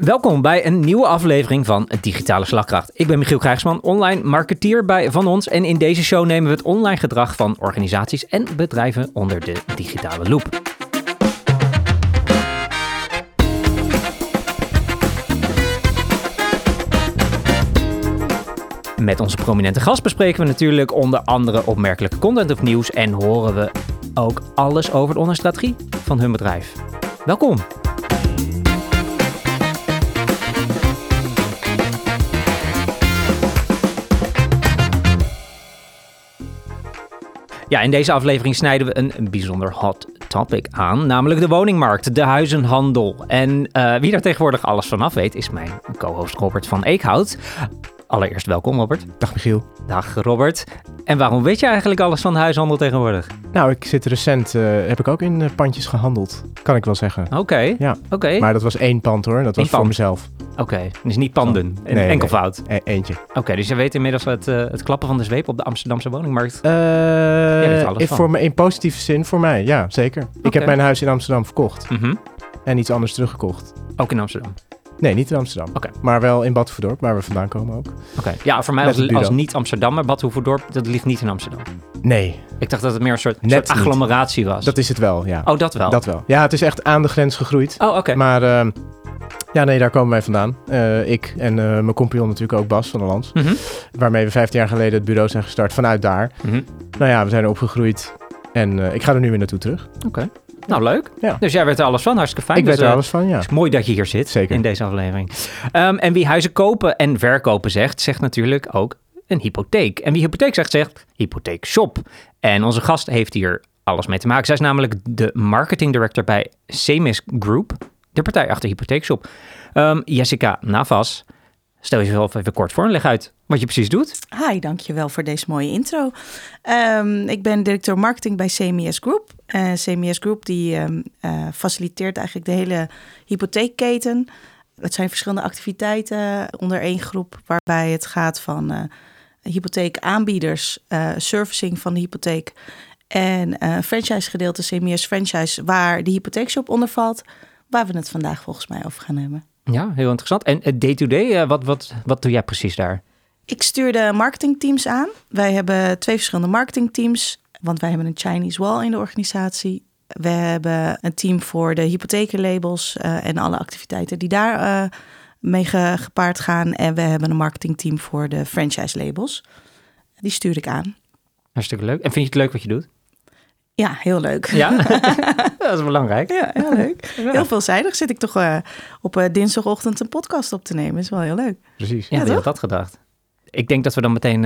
Welkom bij een nieuwe aflevering van Digitale Slagkracht. Ik ben Michiel Krijgsman, online marketeer bij Van Ons. En in deze show nemen we het online gedrag van organisaties en bedrijven onder de digitale loep. Met onze prominente gast bespreken we natuurlijk onder andere opmerkelijke content of nieuws en horen we ook alles over de online strategie van hun bedrijf. Welkom! Ja, in deze aflevering snijden we een bijzonder hot topic aan, namelijk de woningmarkt, de huizenhandel. En uh, wie daar tegenwoordig alles vanaf weet, is mijn co-host Robert van Eekhout. Allereerst welkom, Robert. Dag Michiel. Dag Robert. En waarom weet je eigenlijk alles van de huishandel tegenwoordig? Nou, ik zit recent, uh, heb ik ook in uh, pandjes gehandeld, kan ik wel zeggen. Oké. Okay. Ja. Oké. Maar dat was één pand hoor, dat was Eén voor pand. mezelf. Oké, okay. dus niet panden, Nee, een nee. enkelvoud. E- eentje. Oké, dus je weet inmiddels het, uh, het klappen van de zweep op de Amsterdamse woningmarkt. Alles voor me, in positieve zin voor mij, ja, zeker. Ik heb mijn huis in Amsterdam verkocht Mhm. en iets anders teruggekocht. Ook in Amsterdam. Nee, niet in Amsterdam. Oké. Maar wel in Bad Verdorp, waar we vandaan komen ook. Oké. Ja, voor mij als, als niet-Amsterdammer, Bad Hoeverdorp, dat ligt niet in Amsterdam. Nee, Ik dacht dat het meer een soort, niet. agglomeratie was. dat is het wel, ja. Oh, dat wel? Dat wel. Ja, het is echt aan de grens gegroeid. Oh, oké. Maar uh, ja, nee, daar komen wij vandaan. Uh, ik en uh, mijn compagnon natuurlijk ook, Bas van der Lans. Mhm. Waarmee we 15 jaar geleden het bureau zijn gestart vanuit daar. Mhm. Nou ja, we zijn er opgegroeid. En uh, ik ga er nu weer naartoe terug. Oké. Nou, leuk. Ja. Dus jij weet er alles van, hartstikke fijn. ik dus, weet er eh, alles van, ja. Het is mooi dat je hier zit Zeker. in deze aflevering. Um, en wie huizen kopen en verkopen zegt, zegt natuurlijk ook een hypotheek. En wie hypotheek zegt, zegt hypotheekshop. En onze gast heeft hier alles mee te maken. Zij is namelijk de marketing director bij Semis Group, de partij achter hypotheekshop. Um, Jessica Navas, stel jezelf even kort voor en leg uit wat je precies doet. Hi, dankjewel voor deze mooie intro. Um, ik ben directeur marketing bij CMS Group. Uh, CMS Group die um, uh, faciliteert eigenlijk de hele hypotheekketen. Het zijn verschillende activiteiten onder één groep, waarbij het gaat van uh, hypotheekaanbieders, servicing van de hypotheek en uh, franchise gedeelte, CMS franchise, waar de hypotheekshop onder valt, waar we het vandaag volgens mij over gaan hebben. Ja, heel interessant. En day-to-day, -day, wat, wat, wat doe jij precies daar? Ik stuur de marketingteams aan. Wij hebben twee verschillende marketingteams, want wij hebben een Chinese wall in de organisatie. We hebben een team voor de hypothekenlabels uh, en alle activiteiten die daar uh, mee ge gepaard gaan. En we hebben een marketingteam voor de franchise labels. Die stuur ik aan. Hartstikke leuk. En vind je het leuk wat je doet? Ja, heel leuk. Ja, dat is belangrijk. Ja, heel leuk. Ja. Heel veelzijdig zit ik toch uh, op dinsdagochtend een podcast op te nemen. Is wel heel leuk. Precies. Ja, wie had dat gedacht? Ik denk dat we dan meteen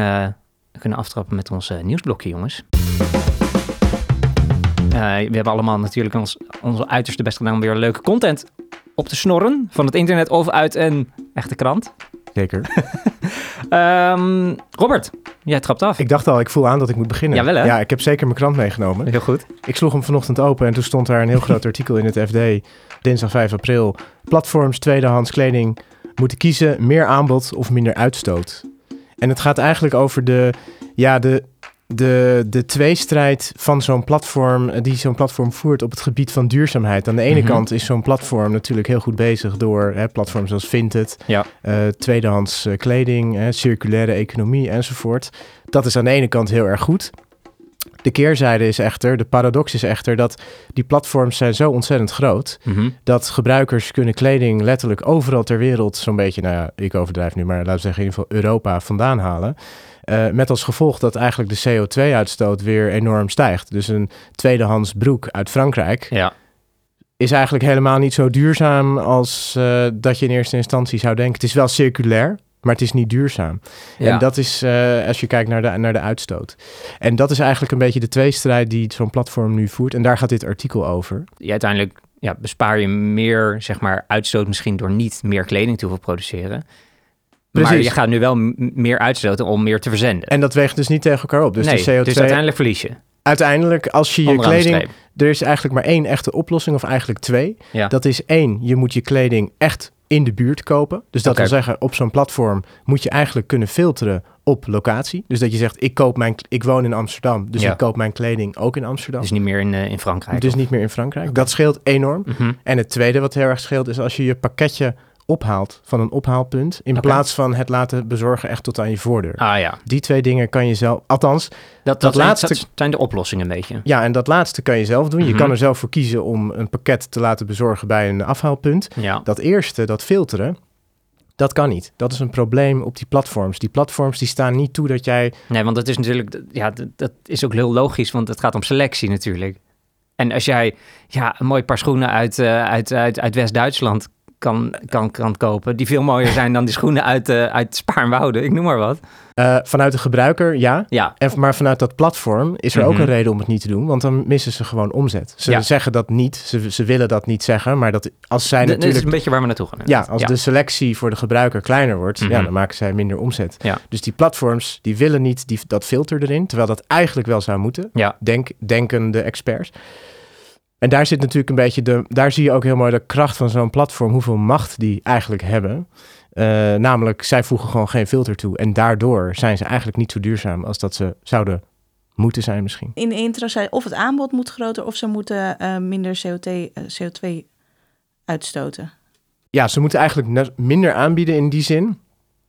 kunnen aftrappen met ons nieuwsblokje, jongens. Uh, we hebben allemaal natuurlijk ons, onze uiterste best gedaan om weer leuke content op te snorren. Van het internet of uit een echte krant. Zeker. um, Robert, jij trapt af. Ik dacht al, ik voel aan dat ik moet beginnen. Jawel, hè? Ja, ik heb zeker mijn krant meegenomen. Heel goed. Ik sloeg hem vanochtend open en toen stond daar een heel groot artikel in het FD. Dinsdag 5 april. Platforms tweedehands kleding moeten kiezen meer aanbod of minder uitstoot. En het gaat eigenlijk over de, ja, de, de, de tweestrijd van zo'n platform, die zo'n platform voert op het gebied van duurzaamheid. Aan de ene Mhm. kant is zo'n platform natuurlijk heel goed bezig door hè, platforms zoals Vinted, Ja. eh, tweedehands eh, kleding, hè, circulaire economie enzovoort. Dat is aan de ene kant heel erg goed. De keerzijde is echter, de paradox is echter dat die platforms zijn zo ontzettend groot Mhm. dat gebruikers kunnen kleding letterlijk overal ter wereld zo'n beetje, nou ja, ik overdrijf nu, maar laten we zeggen in ieder geval Europa vandaan halen. Uh, met als gevolg dat eigenlijk de CO2-uitstoot weer enorm stijgt. Dus een tweedehands broek uit Frankrijk Ja. is eigenlijk helemaal niet zo duurzaam als uh, dat je in eerste instantie zou denken. Het is wel circulair, maar het is niet duurzaam. Ja. En dat is, uh, als je kijkt naar de, naar de uitstoot. En dat is eigenlijk een beetje de tweestrijd die zo'n platform nu voert. En daar gaat dit artikel over. Ja, uiteindelijk ja, bespaar je meer zeg maar, uitstoot misschien door niet meer kleding te hoeven produceren. Maar je gaat nu wel meer uitstoten om meer te verzenden. En dat weegt dus niet tegen elkaar op. Dus nee, de CO2... dus uiteindelijk verlies je. Uiteindelijk, als je je Onderaan kleding... Er is eigenlijk maar één echte oplossing, of eigenlijk twee. Ja. Dat is één, je moet je kleding echt in de buurt kopen. Dus dat wil zeggen, op zo'n platform moet je eigenlijk kunnen filteren op locatie. Dus dat je zegt, ik, koop mijn, ik woon in Amsterdam, dus Ja. ik koop mijn kleding ook in Amsterdam. Dus niet meer in, eh, in Frankrijk. Dus of- niet meer in Frankrijk. Dat scheelt enorm. Mhm. En het tweede wat heel erg scheelt is als je je pakketje ophaalt van een ophaalpunt. In plaats van het laten bezorgen echt tot aan je voordeur. Ah ja, Die twee dingen kan je zelf. Althans, dat, dat, Dat zijn, laatste- dat zijn de oplossingen een beetje. ja, en dat laatste kan je zelf doen. Je Mhm. kan er zelf voor kiezen om een pakket te laten bezorgen bij een afhaalpunt. Ja, Dat eerste, dat filteren, dat kan niet. Dat is een probleem op die platforms. Die platforms die staan niet toe dat jij. nee, want dat is natuurlijk, ja, dat, dat is ook heel logisch, want het gaat om selectie natuurlijk. En als jij ja, een mooi paar schoenen uit, eh, uit, uit, uit West-Duitsland kan, kan, kan kopen, die veel mooier zijn dan die schoenen uit, eh uit Spaarnwoude, ik noem maar wat. eh, vanuit de gebruiker, ja. Ja, En, maar vanuit dat platform is er ook Mhm. een reden om het niet te doen, want dan missen ze gewoon omzet. Ze Ja. zeggen dat niet, ze, ze willen dat niet zeggen, maar dat als zij d- dit is natuurlijk een beetje waar we naartoe gaan. Ja, als de selectie voor de gebruiker kleiner wordt, ja, Mhm. dan maken zij minder omzet. Ja. Dus die platforms, die willen niet die, dat filter erin, terwijl dat eigenlijk wel zou moeten, Ja, denk, denken de experts. En daar zit natuurlijk een beetje de, daar zie je ook heel mooi de kracht van zo'n platform, hoeveel macht die eigenlijk hebben. Eh, namelijk, zij voegen gewoon geen filter toe. En daardoor zijn ze eigenlijk niet zo duurzaam als dat ze zouden moeten zijn misschien. In de intro zei of het aanbod moet groter of ze moeten eh, minder CO2, eh, CO2 uitstoten. Ja, ze moeten eigenlijk minder aanbieden in die zin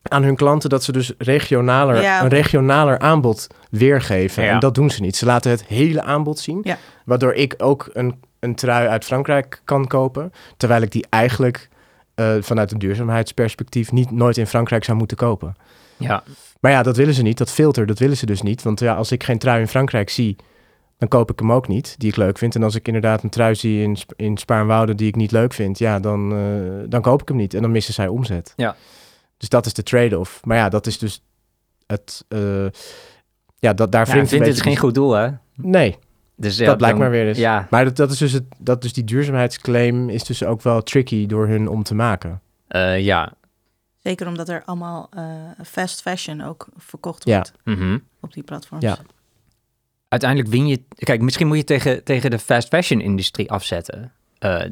aan hun klanten dat ze dus regionaler, Ja. een regionaler aanbod weergeven. Ja. En dat doen ze niet. Ze laten het hele aanbod zien, Ja. waardoor ik ook een, een trui uit Frankrijk kan kopen, terwijl ik die eigenlijk eh, vanuit een duurzaamheidsperspectief niet nooit in Frankrijk zou moeten kopen. ja. Maar ja, dat willen ze niet. Dat filter, dat willen ze dus niet. Want ja, als ik geen trui in Frankrijk zie, dan koop ik hem ook niet, die ik leuk vind. En als ik inderdaad een trui zie in, Sp- in Spaarnwoude die ik niet leuk vind, ja, dan, eh, dan koop ik hem niet. En dan missen zij omzet. Ja. Dus dat is de trade-off. Maar ja, dat is dus het... eh, ja, dat, daar ja vindt een het geen goed doel, hè? Nee, Dus, ja, dat blijkt dan- maar weer eens. Ja, Maar dat, dat is dus het, dat dus die duurzaamheidsclaim is dus ook wel tricky door hun om te maken. eh, ja. Zeker omdat er allemaal eh, fast fashion ook verkocht Ja. wordt Mhm. op die platforms. Ja. Uiteindelijk win je... Kijk, misschien moet je tegen, tegen de fast fashion industrie afzetten.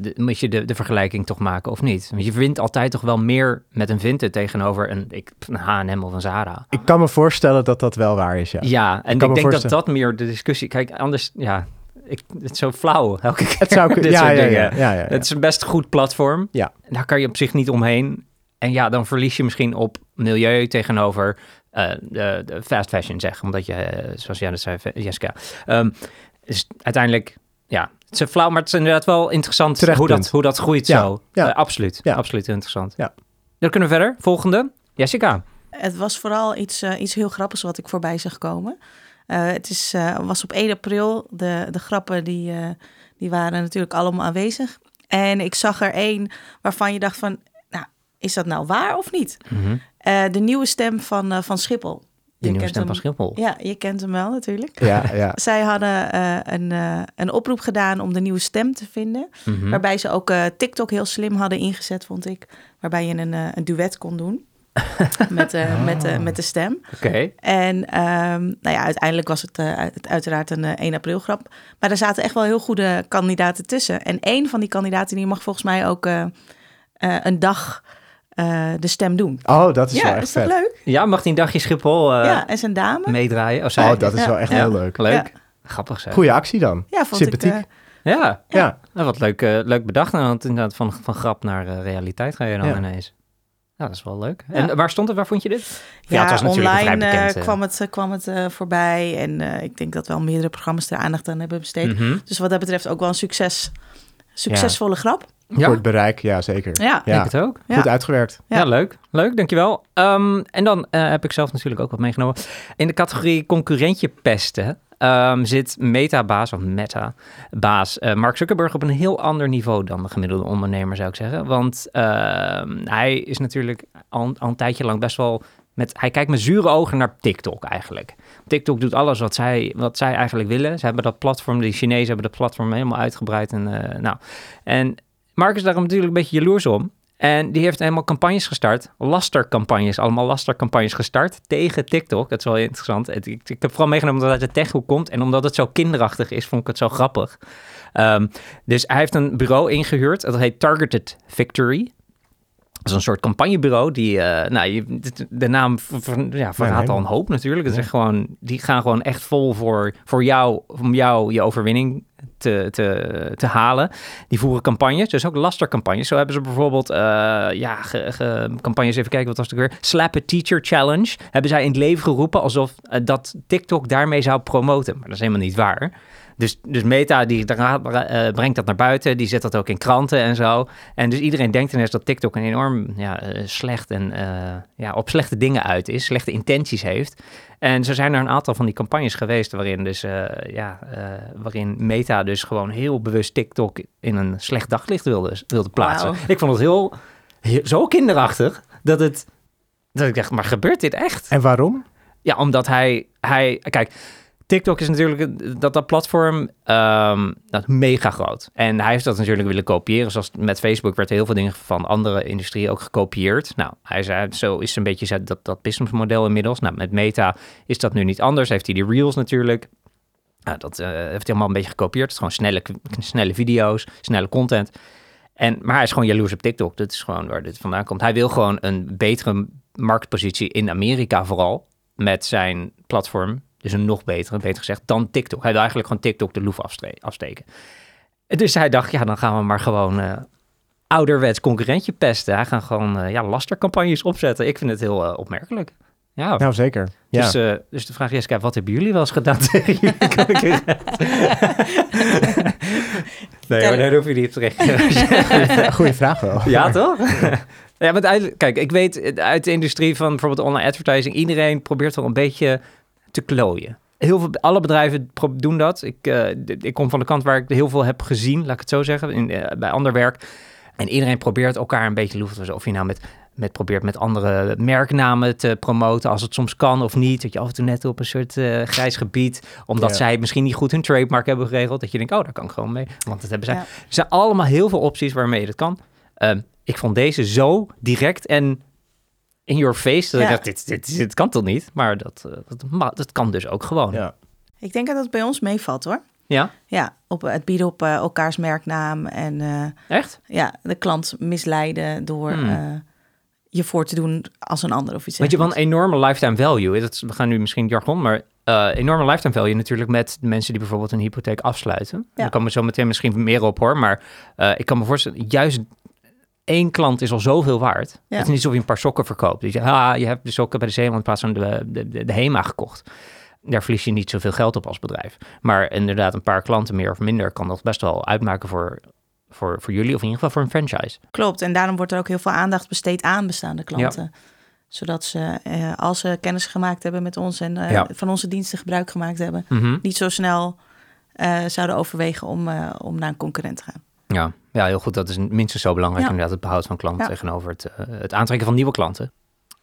De- moet je de, de vergelijking toch maken of niet? Want je wint altijd toch wel meer met een Vinted tegenover een, ik, een H&M of een Zara. Ik kan me voorstellen dat dat wel waar is, ja. Ja, en ik denk dat dat meer de discussie... Kijk, anders... Ja, ik, het is zo flauw elke keer. Het zou dit Ja, soort ja, dingen. ja, ja, ja, ja. Het is een best goed platform. Ja. Daar kan je op zich niet omheen. En ja, dan verlies je misschien op milieu tegenover eh, de, de fast fashion, zeg. Omdat je, eh, zoals jij dat zei, Jessica. Ehm dus uiteindelijk, ja, het is flauw, maar het is inderdaad wel interessant hoe dat, hoe dat groeit Ja, zo. ja. Eh, absoluut, Ja. absoluut interessant. Ja. Dan kunnen we verder. Volgende, Jessica. Het was vooral iets, eh, iets heel grappigs wat ik voorbij zag komen. Eh, het is, eh, was op 1 april. De, de grappen die, eh, die waren natuurlijk allemaal aanwezig. En ik zag er één waarvan je dacht van... Nou, is dat nou waar of niet? Eh, de nieuwe stem van, eh, van Schiphol. De Je nieuwe kent stem van Schiphol. Ja, je kent hem wel natuurlijk. Ja, ja. Zij hadden eh, een, eh, een oproep gedaan om de nieuwe stem te vinden. Mhm. Waarbij ze ook eh, TikTok heel slim hadden ingezet, vond ik. Waarbij je een, eh, een duet kon doen met, eh, met, met de stem. Oké. En ehm, nou ja, uiteindelijk was het, uit- uiteraard een eh, 1 april grap. Maar er zaten echt wel heel goede kandidaten tussen. En één van die kandidaten die mag volgens mij ook eh, eh, een dag eh, de stem doen. Oh, dat is wel ja, echt is dat vet. leuk? Ja, mag die een dagje Schiphol eh, ja, en zijn dame. meedraaien? Oh? Oh, dat is Ja, wel echt ja. heel leuk. Leuk. Ja. Grappig zeg. Goeie actie dan. Ja, vond Sympathiek. ik. eh, Ja, Ja. Nou, wat leuk, eh, leuk bedacht. Nou, want inderdaad, van, van grap naar eh, realiteit ga je dan Ja. ineens. Ja, dat is wel leuk. Ja. En waar stond het? Waar vond je dit? Ja, het was online vrij bekend, kwam het, kwam het voorbij. En eh, ik denk dat wel meerdere programma's er aandacht aan hebben besteed. Mhm. Dus wat dat betreft ook wel een succes, succesvolle grap. Ja, Voor het bereik, ja zeker. Ja, ik Ja, denk het ook. Ja. goed uitgewerkt. Ja, Ja. leuk. Leuk, dankjewel. Ehm en dan eh, heb ik zelf natuurlijk ook wat meegenomen. In de categorie concurrentje pesten ehm, zit Meta-baas, of Meta-baas eh, Mark Zuckerberg op een heel ander niveau dan de gemiddelde ondernemer, zou ik zeggen. Want ehm, hij is natuurlijk al, al een tijdje lang best wel met... Hij kijkt met zure ogen naar TikTok eigenlijk. TikTok doet alles wat zij, wat zij eigenlijk willen. Ze hebben dat platform, de Chinezen hebben dat platform helemaal uitgebreid. En, eh, nou, en Mark is daar natuurlijk een beetje jaloers om. En die heeft helemaal campagnes gestart, lastercampagnes, allemaal lastercampagnes gestart tegen TikTok. Dat is wel interessant. Ik, ik heb vooral meegenomen omdat het uit de techhoek komt en omdat het zo kinderachtig is, vond ik het zo grappig. Ehm, dus hij heeft een bureau ingehuurd, dat heet Targeted Victory. Dat is een soort campagnebureau die, eh, nou, de- naam ja, verraadt al een hoop natuurlijk. Het is Ja. gewoon, die gaan gewoon echt vol voor, voor jou, om jou je overwinning te, te, te halen. Die voeren campagnes, dus ook lastercampagnes. Zo hebben ze bijvoorbeeld, uh, ja, campagnes, even kijken, wat was het weer? Slap a Teacher Challenge. Hebben zij in het leven geroepen alsof uh, dat TikTok daarmee zou promoten. Maar dat is helemaal niet waar. Dus, dus Meta die uh, brengt dat naar buiten, die zet dat ook in kranten en zo. En dus iedereen denkt ineens dat TikTok een enorm ja, uh, slecht en uh, ja, op slechte dingen uit is, slechte intenties heeft. En zo zijn er een aantal van die campagnes geweest waarin, dus, ja, waarin Meta dus gewoon heel bewust TikTok in een slecht daglicht wilde, wilde plaatsen. Wow. Ik vond het heel, heel, zo kinderachtig dat het, dat ik dacht, maar gebeurt dit echt? En waarom? Ja, omdat hij, hij kijk, TikTok is natuurlijk dat, dat platform um, dat mega groot. En hij heeft dat natuurlijk willen kopiëren. Zoals met Facebook werd heel veel dingen van andere industrieën ook gekopieerd. Nou, hij zei, zo is een beetje dat, dat businessmodel inmiddels. Nou, met Meta is dat nu niet anders. Heeft hij die Reels natuurlijk. Nou, dat uh, heeft hij allemaal een beetje gekopieerd. Het is gewoon snelle, snelle video's, snelle content. En, maar hij is gewoon jaloers op TikTok. Dat is gewoon waar dit vandaan komt. Hij wil gewoon een betere marktpositie in Amerika vooral. Met zijn platform dus een nog betere, beter gezegd, dan TikTok. Hij wil eigenlijk gewoon TikTok de loef afsteken. Dus hij dacht, ja, dan gaan we maar gewoon uh, ouderwets concurrentje pesten. Hij gaat gewoon uh, ja, lastercampagnes opzetten. Ik vind het heel uh, opmerkelijk. Ja. Nou, zeker. Ja. Dus, dus de vraag is, kijk, wat hebben jullie wel eens gedaan tegen jullie Nee, maar daar hoef je niet terecht. Goeie vraag wel. Ja, toch? ja, maar kijk, ik weet uit de industrie van bijvoorbeeld online advertising, iedereen probeert wel een beetje te klooien. Heel veel, alle bedrijven doen dat. Ik, uh, ik kom van de kant waar ik heel veel heb gezien, laat ik het zo zeggen, in, uh, bij ander werk. En iedereen probeert elkaar een beetje loef te Of je nou met, met probeert met andere merknamen te promoten, als het soms kan of niet. Dat je af en toe net op een soort uh, grijs gebied, omdat ja. zij misschien niet goed hun trademark hebben geregeld. Dat je denkt, oh, daar kan ik gewoon mee. Want dat hebben zij. Ja. Er zijn allemaal heel veel opties waarmee je dat kan. Uh, ik vond deze zo direct en in your face. Dat ja. ik dacht, dit, dit, dit, kan toch niet? Maar dat, uh, dat, dat, kan dus ook gewoon. Ja. Ik denk dat het bij ons meevalt hoor. Ja? Ja, op het bieden op uh, elkaars merknaam. En, uh, Echt? Ja, de klant misleiden door hmm. je voor te doen als een ander of iets. Want je van een enorme lifetime value. Dat, we gaan nu misschien jargon, maar enorme lifetime value natuurlijk met mensen die bijvoorbeeld een hypotheek afsluiten. Ja. Daar komen we zo meteen misschien meer op hoor. Maar ik kan me voorstellen, juist één klant is al zoveel waard. Ja. Het is niet alsof je een paar sokken verkoopt. Dus je, ah, je hebt de sokken bij de Zeeman in plaats van de, de, de, de HEMA gekocht. Daar verlies je niet zoveel geld op als bedrijf. Maar inderdaad, een paar klanten meer of minder kan dat best wel uitmaken voor, voor, voor jullie of in ieder geval voor een franchise. Klopt, en daarom wordt er ook heel veel aandacht besteed aan bestaande klanten. Ja. Zodat ze, eh, als ze kennis gemaakt hebben met ons en ja. van onze diensten gebruik gemaakt hebben, mm -hmm. niet zo snel uh, zouden overwegen om, om naar een concurrent te gaan. Ja, ja, heel goed. Dat is minstens zo belangrijk, ja. inderdaad, het behoud van klanten ja. tegenover het, uh, het aantrekken van nieuwe klanten.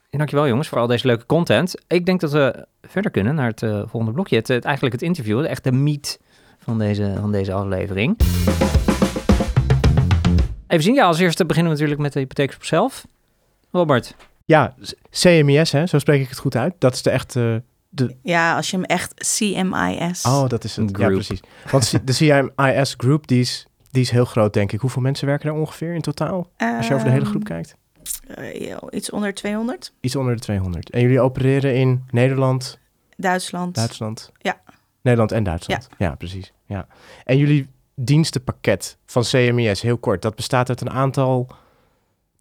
En dankjewel jongens voor al deze leuke content. Ik denk dat we verder kunnen naar het uh, volgende blokje. Het, het, eigenlijk het interview, echt de meat van deze, van deze aflevering. Even zien, ja, als eerste beginnen we natuurlijk met de hypotheek op zelf. Robert. Ja, CMIS, hè, zo spreek ik het goed uit. Dat is de echte... De... Ja, als je hem echt CMIS... Oh, dat is het. Group. Ja, precies. Want de CMIS Group, die is die is heel groot, denk ik. Hoeveel mensen werken er ongeveer in totaal? Als je over de hele groep kijkt. Uh, iets onder 200. Iets onder de 200. En jullie opereren in Nederland? Duitsland. Duitsland. Ja. Nederland en Duitsland. Ja, ja precies. Ja. En jullie dienstenpakket van CMIS, heel kort, dat bestaat uit een aantal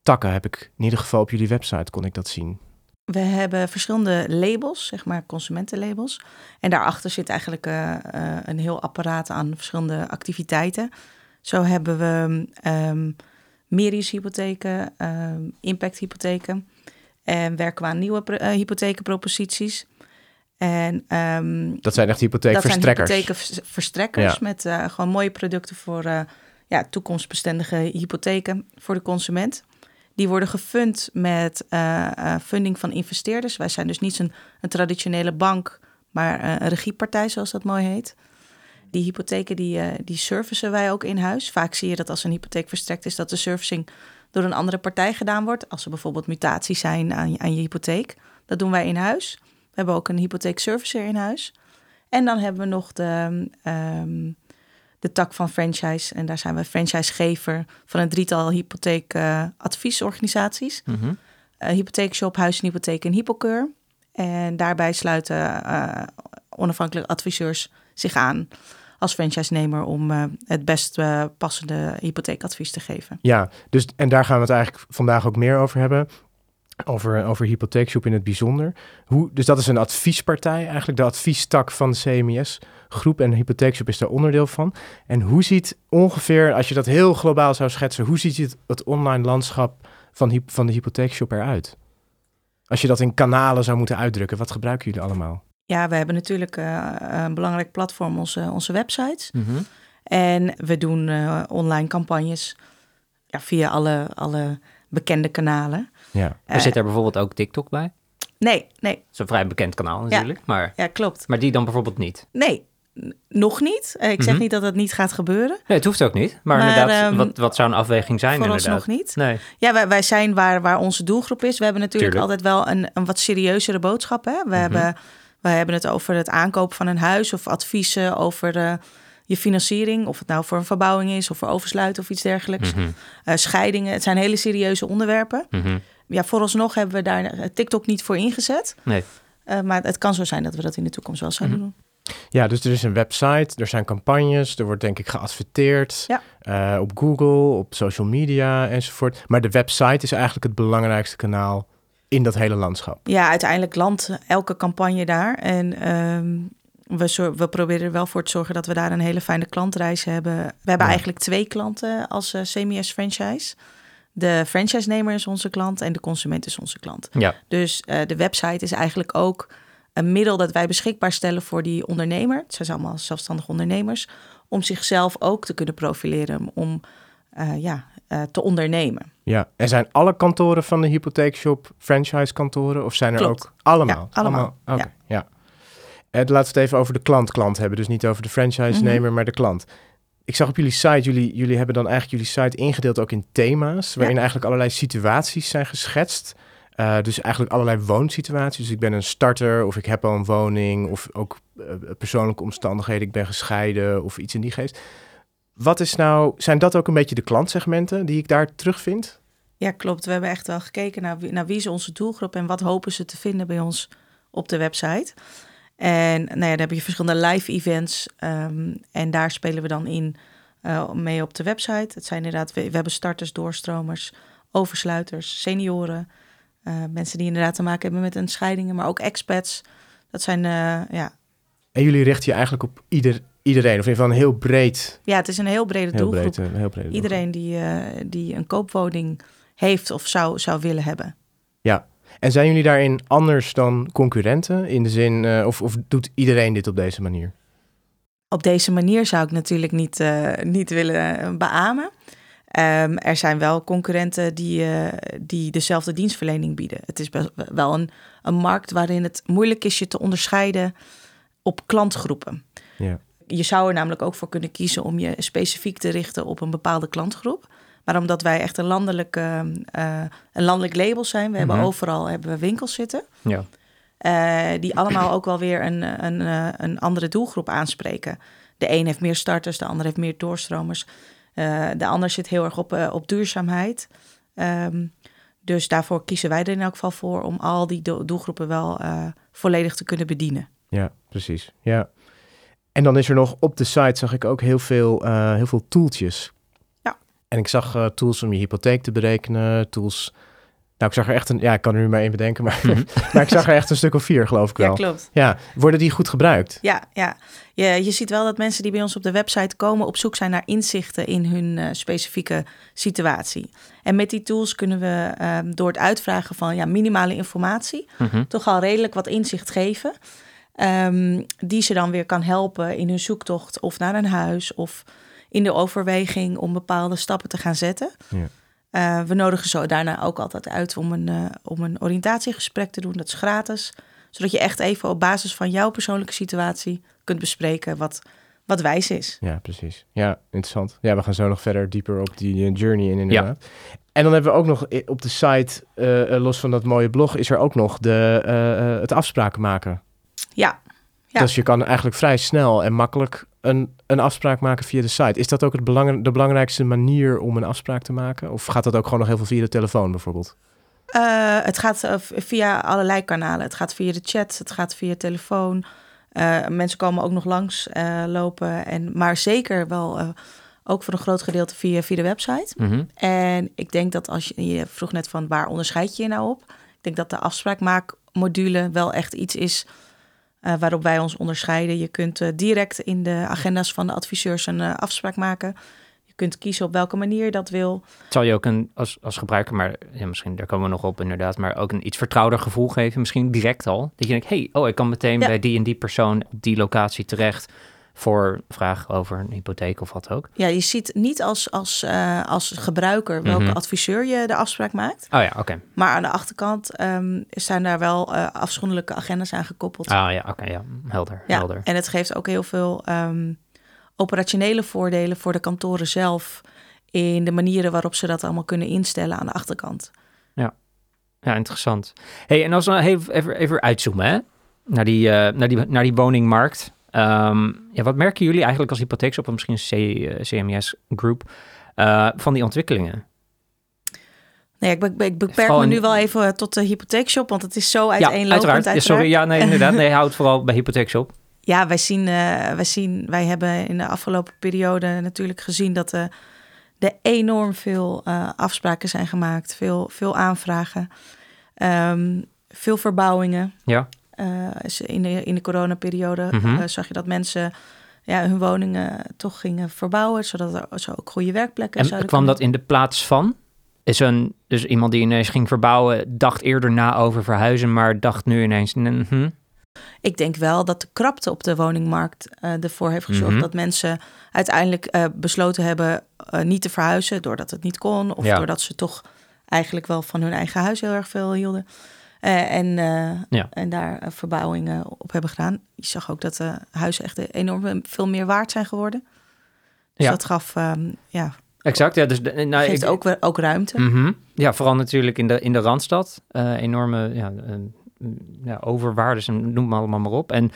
takken, heb ik in ieder geval op jullie website kon ik dat zien. We hebben verschillende labels, zeg maar consumentenlabels. En daarachter zit eigenlijk uh, uh, een heel apparaat aan verschillende activiteiten. Zo hebben we um, Merius-hypotheken, um, impact-hypotheken. En werken we aan nieuwe uh, hypothekenproposities. En, um, dat zijn echt hypotheekverstrekkers? Dat zijn hypotheekverstrekkers ja. met uh, gewoon mooie producten voor uh, ja, toekomstbestendige hypotheken voor de consument. Die worden gefund met funding van investeerders. Wij zijn dus niet een, een traditionele bank, maar een regiepartij, zoals dat mooi heet. Die hypotheken die, uh, die servicen wij ook in huis. Vaak zie je dat als een hypotheek verstrekt is, dat de servicing door een andere partij gedaan wordt. Als er bijvoorbeeld mutaties zijn aan, aan je hypotheek. Dat doen wij in huis. We hebben ook een hypotheekservicer in huis. En dan hebben we nog de, um, de tak van franchise. En daar zijn we franchisegever van een drietal hypotheekadviesorganisaties. Uh, mm -hmm. uh, hypotheekshop, Huis en Hypotheek en Hypokeur. En daarbij sluiten uh, onafhankelijke adviseurs zich aan als franchise-nemer om eh, het best eh, passende hypotheekadvies te geven. Ja, dus, en daar gaan we het eigenlijk vandaag ook meer over hebben. Over, over Hypotheekshop in het bijzonder. Hoe, dus dat is een adviespartij, eigenlijk de adviestak van de CMIS-groep. En Hypotheekshop is daar onderdeel van. En hoe ziet ongeveer, als je dat heel globaal zou schetsen, hoe ziet het, het online landschap van, van de Hypotheekshop eruit? Als je dat in kanalen zou moeten uitdrukken, wat gebruiken jullie allemaal? Ja, we hebben natuurlijk eh, een belangrijk platform, onze, onze websites. Mhm. En we doen eh, online campagnes ja, via alle, alle bekende kanalen. Ja, Er Eh, zit er bijvoorbeeld ook TikTok bij. Nee, nee, Dat is een vrij bekend kanaal natuurlijk. Maar, ja, klopt. maar die dan bijvoorbeeld niet. Nee, nog niet. Ik zeg Mhm. niet dat het niet gaat gebeuren. Nee, het hoeft ook niet. Maar, Maar, inderdaad, ehm, wat, wat zou een afweging zijn Vooralsnog inderdaad? niet. Nee. Ja, wij, wij zijn waar, waar onze doelgroep is. We hebben natuurlijk Tuurlijk. altijd wel een, een wat serieuzere boodschap. Hè? We, Mhm. hebben, we hebben het over het aankopen van een huis of adviezen over eh, je financiering. Of het nou voor een verbouwing is of voor oversluiten of iets dergelijks. Mhm. Eh, scheidingen, het zijn hele serieuze onderwerpen. Mhm. Ja, vooralsnog hebben we daar eh, TikTok niet voor ingezet. Nee. Maar het kan zo zijn dat we dat in de toekomst wel zouden Mhm. doen. Ja, dus er is een website, er zijn campagnes, er wordt denk ik geadverteerd Ja. op Google, op social media enzovoort. Maar de website is eigenlijk het belangrijkste kanaal in dat hele landschap. Ja, uiteindelijk landt elke campagne daar. En ehm, we, we proberen er wel voor te zorgen dat we daar een hele fijne klantreis hebben. We hebben Ja. eigenlijk twee klanten als eh CMS franchise. De franchise-nemer is onze klant en de consument is onze klant. Ja. Dus eh, de website is eigenlijk ook een middel dat wij beschikbaar stellen voor die ondernemer. Het zijn allemaal zelfstandige ondernemers. Om zichzelf ook te kunnen profileren, om eh, ja, eh, te ondernemen. Ja, en zijn alle kantoren van de hypotheekshop franchise kantoren of zijn er Klopt. ook allemaal? Ja, allemaal. Oké, ja. En laten we het even over de klant-klant hebben. Dus niet over de franchise-nemer, Mhm. maar de klant. Ik zag op jullie site, jullie, jullie hebben dan eigenlijk jullie site ingedeeld ook in thema's, waarin eigenlijk allerlei situaties zijn geschetst. Eh, dus eigenlijk allerlei woonsituaties. Dus ik ben een starter of ik heb al een woning of ook eh, persoonlijke omstandigheden. Ik ben gescheiden of iets in die geest. Wat is nou, zijn dat ook een beetje de klantsegmenten die ik daar terugvind? Ja, klopt. We hebben echt wel gekeken naar wie, naar wie is onze doelgroep en wat hopen ze te vinden bij ons op de website. En nou ja, dan heb je verschillende live events ehm, en daar spelen we dan in eh, mee op de website. Het zijn inderdaad, we, we hebben starters, doorstromers, oversluiters, senioren, eh, mensen die inderdaad te maken hebben met een scheidingen, maar ook expats. Dat zijn, eh, ja. En jullie richten je eigenlijk op ieder, iedereen, of in ieder geval een heel breed, ja, het is een heel brede heel doelgroep. breed, eh, heel breed. Iedereen die, eh, die een koopwoning heeft of zou, zou willen hebben. En zijn jullie daarin anders dan concurrenten? In de zin, eh, of, of doet iedereen dit op deze manier? Op deze manier zou ik natuurlijk niet, niet willen beamen. Ehm, er zijn wel concurrenten die, die dezelfde dienstverlening bieden. Het is wel een, een markt waarin het moeilijk is je te onderscheiden op klantgroepen. Ja. Je zou er namelijk ook voor kunnen kiezen om je specifiek te richten op een bepaalde klantgroep. Maar omdat wij echt een landelijk, eh, eh, een landelijk label zijn, we hebben Mhm. overal hebben we winkels zitten. Ja. Eh, die allemaal ook wel weer een, een, eh, een andere doelgroep aanspreken. De een heeft meer starters, de ander heeft meer doorstromers. De ander zit heel erg op, op duurzaamheid. Ehm, dus daarvoor kiezen wij er in elk geval voor om al die do- doelgroepen wel volledig te kunnen bedienen. Ja, precies. Ja. En dan is er nog op de site zag ik ook heel veel, eh, heel veel tooltjes. Ja. En ik zag eh, tools om je hypotheek te berekenen, tools. Nou, ik zag er echt een, ja, ik kan er nu maar één bedenken, maar, Mhm. maar ik zag er echt een stuk of vier, geloof ik wel. klopt. Ja, worden die goed gebruikt? Ja, ja. Je, je ziet wel dat mensen die bij ons op de website komen op zoek zijn naar inzichten in hun eh, specifieke situatie. En met die tools kunnen we ehm, door het uitvragen van ja, minimale informatie Mhm. toch al redelijk wat inzicht geven. Ehm, die ze dan weer kan helpen in hun zoektocht of naar een huis of in de overweging om bepaalde stappen te gaan zetten. Ja. Eh, we nodigen zo daarna ook altijd uit om een, eh, om een oriëntatiegesprek te doen. Dat is gratis. Zodat je echt even op basis van jouw persoonlijke situatie kunt bespreken wat, wat wijs is. Ja, precies. Ja, interessant. Ja, we gaan zo nog verder dieper op die eh, journey in inderdaad. En dan hebben we ook nog op de site, los van dat mooie blog, is er ook nog de, het afspraken maken. Ja, Ja. Dus je kan eigenlijk vrij snel en makkelijk een, een afspraak maken via de site. Is dat ook het belang, de belangrijkste manier om een afspraak te maken? Of gaat dat ook gewoon nog heel veel via de telefoon bijvoorbeeld? Eh, het gaat eh, via allerlei kanalen. Het gaat via de chat, het gaat via telefoon. Eh, mensen komen ook nog langs eh, lopen. En, maar zeker wel eh, ook voor een groot gedeelte via, via de website. Mhm. En ik denk dat als je, je vroeg net van waar onderscheid je je nou op? Ik denk dat de afspraakmaakmodule wel echt iets is eh, waarop wij ons onderscheiden. Je kunt eh, direct in de agenda's van de adviseurs een eh, afspraak maken. Je kunt kiezen op welke manier je dat wil. Het zal je ook een, als, als gebruiker, maar ja, misschien daar komen we nog op inderdaad, maar ook een iets vertrouwder gevoel geven. Misschien direct al. Dat je denkt, hey, oh, ik kan meteen Ja. bij die en die persoon op die locatie terecht voor vragen over een hypotheek of wat ook. Ja, je ziet niet als, als, eh, als gebruiker welke Mhm. adviseur je de afspraak maakt. Oh ja, oké. Maar aan de achterkant ehm, zijn daar wel eh, afzonderlijke agenda's aan gekoppeld. Ah ja, oké, ja. Helder, ja, helder. en het geeft ook heel veel ehm, operationele voordelen voor de kantoren zelf. In de manieren waarop ze dat allemaal kunnen instellen aan de achterkant. Ja, interessant. Hey, en als we even, even, even uitzoomen hè? Naar, die, eh, naar, die, naar die woningmarkt. Ehm, ja, wat merken jullie eigenlijk als hypotheekshop en misschien C, eh, CMS Group eh, van die ontwikkelingen? Nee, ik, be- ik beperk me in- nu wel even tot de hypotheekshop, want het is zo Ja, uiteenlopend. uiteraard. Ja, uiteraard. sorry, ja, nee, inderdaad. Nee, houd vooral bij hypotheekshop. Ja, wij zien, eh, wij zien, wij hebben in de afgelopen periode natuurlijk gezien dat er er enorm veel eh, afspraken zijn gemaakt, veel, veel aanvragen, Ehm, veel verbouwingen. Ja. Eh, in de, in de coronaperiode Mhm. eh, zag je dat mensen ja, hun woningen toch gingen verbouwen, zodat er zo ook goede werkplekken En zouden kwam dat in de plaats van? Is een, dus iemand die ineens ging verbouwen, dacht eerder na over verhuizen, maar dacht nu ineens, mhm. Ik denk wel dat de krapte op de woningmarkt eh, ervoor heeft gezorgd Mhm. dat mensen uiteindelijk besloten hebben niet te verhuizen doordat het niet kon of Ja. doordat ze toch eigenlijk wel van hun eigen huis heel erg veel hielden. Eh, en, eh, Ja. en daar eh, verbouwingen op hebben gedaan. Je zag ook dat de huizen echt enorm veel meer waard zijn geworden. Dus Ja. dat gaf, ehm, ja, exact. Ja, dus, de- nou, geeft ik- ook, weer- ook ruimte. Mhm. Ja, vooral natuurlijk in de, in de Randstad. Enorme ja, eh, ja, overwaardes en noem maar allemaal maar op. En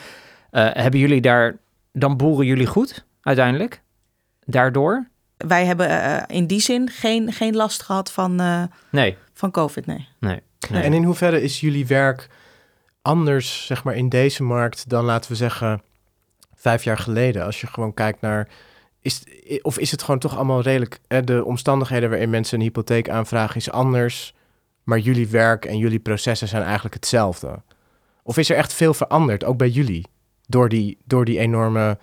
hebben jullie daar, dan boeren jullie goed uiteindelijk? Daardoor? Wij hebben in die zin geen, geen last gehad van, Nee. van COVID, nee. nee. Nee. En in hoeverre is jullie werk anders, zeg maar, in deze markt dan, laten we zeggen, vijf jaar geleden? Als je gewoon kijkt naar, is, of is het gewoon toch allemaal redelijk, eh, de omstandigheden waarin mensen een hypotheek aanvragen is anders, maar jullie werk en jullie processen zijn eigenlijk hetzelfde? Of is er echt veel veranderd, ook bij jullie, door die, door die enorme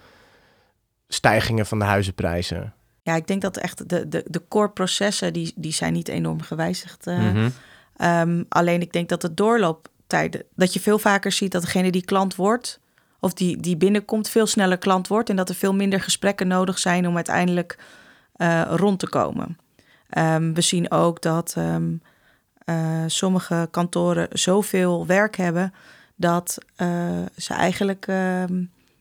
stijgingen van de huizenprijzen? Ja, ik denk dat echt de, de, de core processen, die, die zijn niet enorm gewijzigd. eh. Mhm. Ehm, alleen ik denk dat de doorlooptijden, dat je veel vaker ziet dat degene die klant wordt, of die, die binnenkomt, veel sneller klant wordt. En dat er veel minder gesprekken nodig zijn om uiteindelijk eh, rond te komen. Ehm, we zien ook dat ehm, eh, sommige kantoren zoveel werk hebben dat eh, ze eigenlijk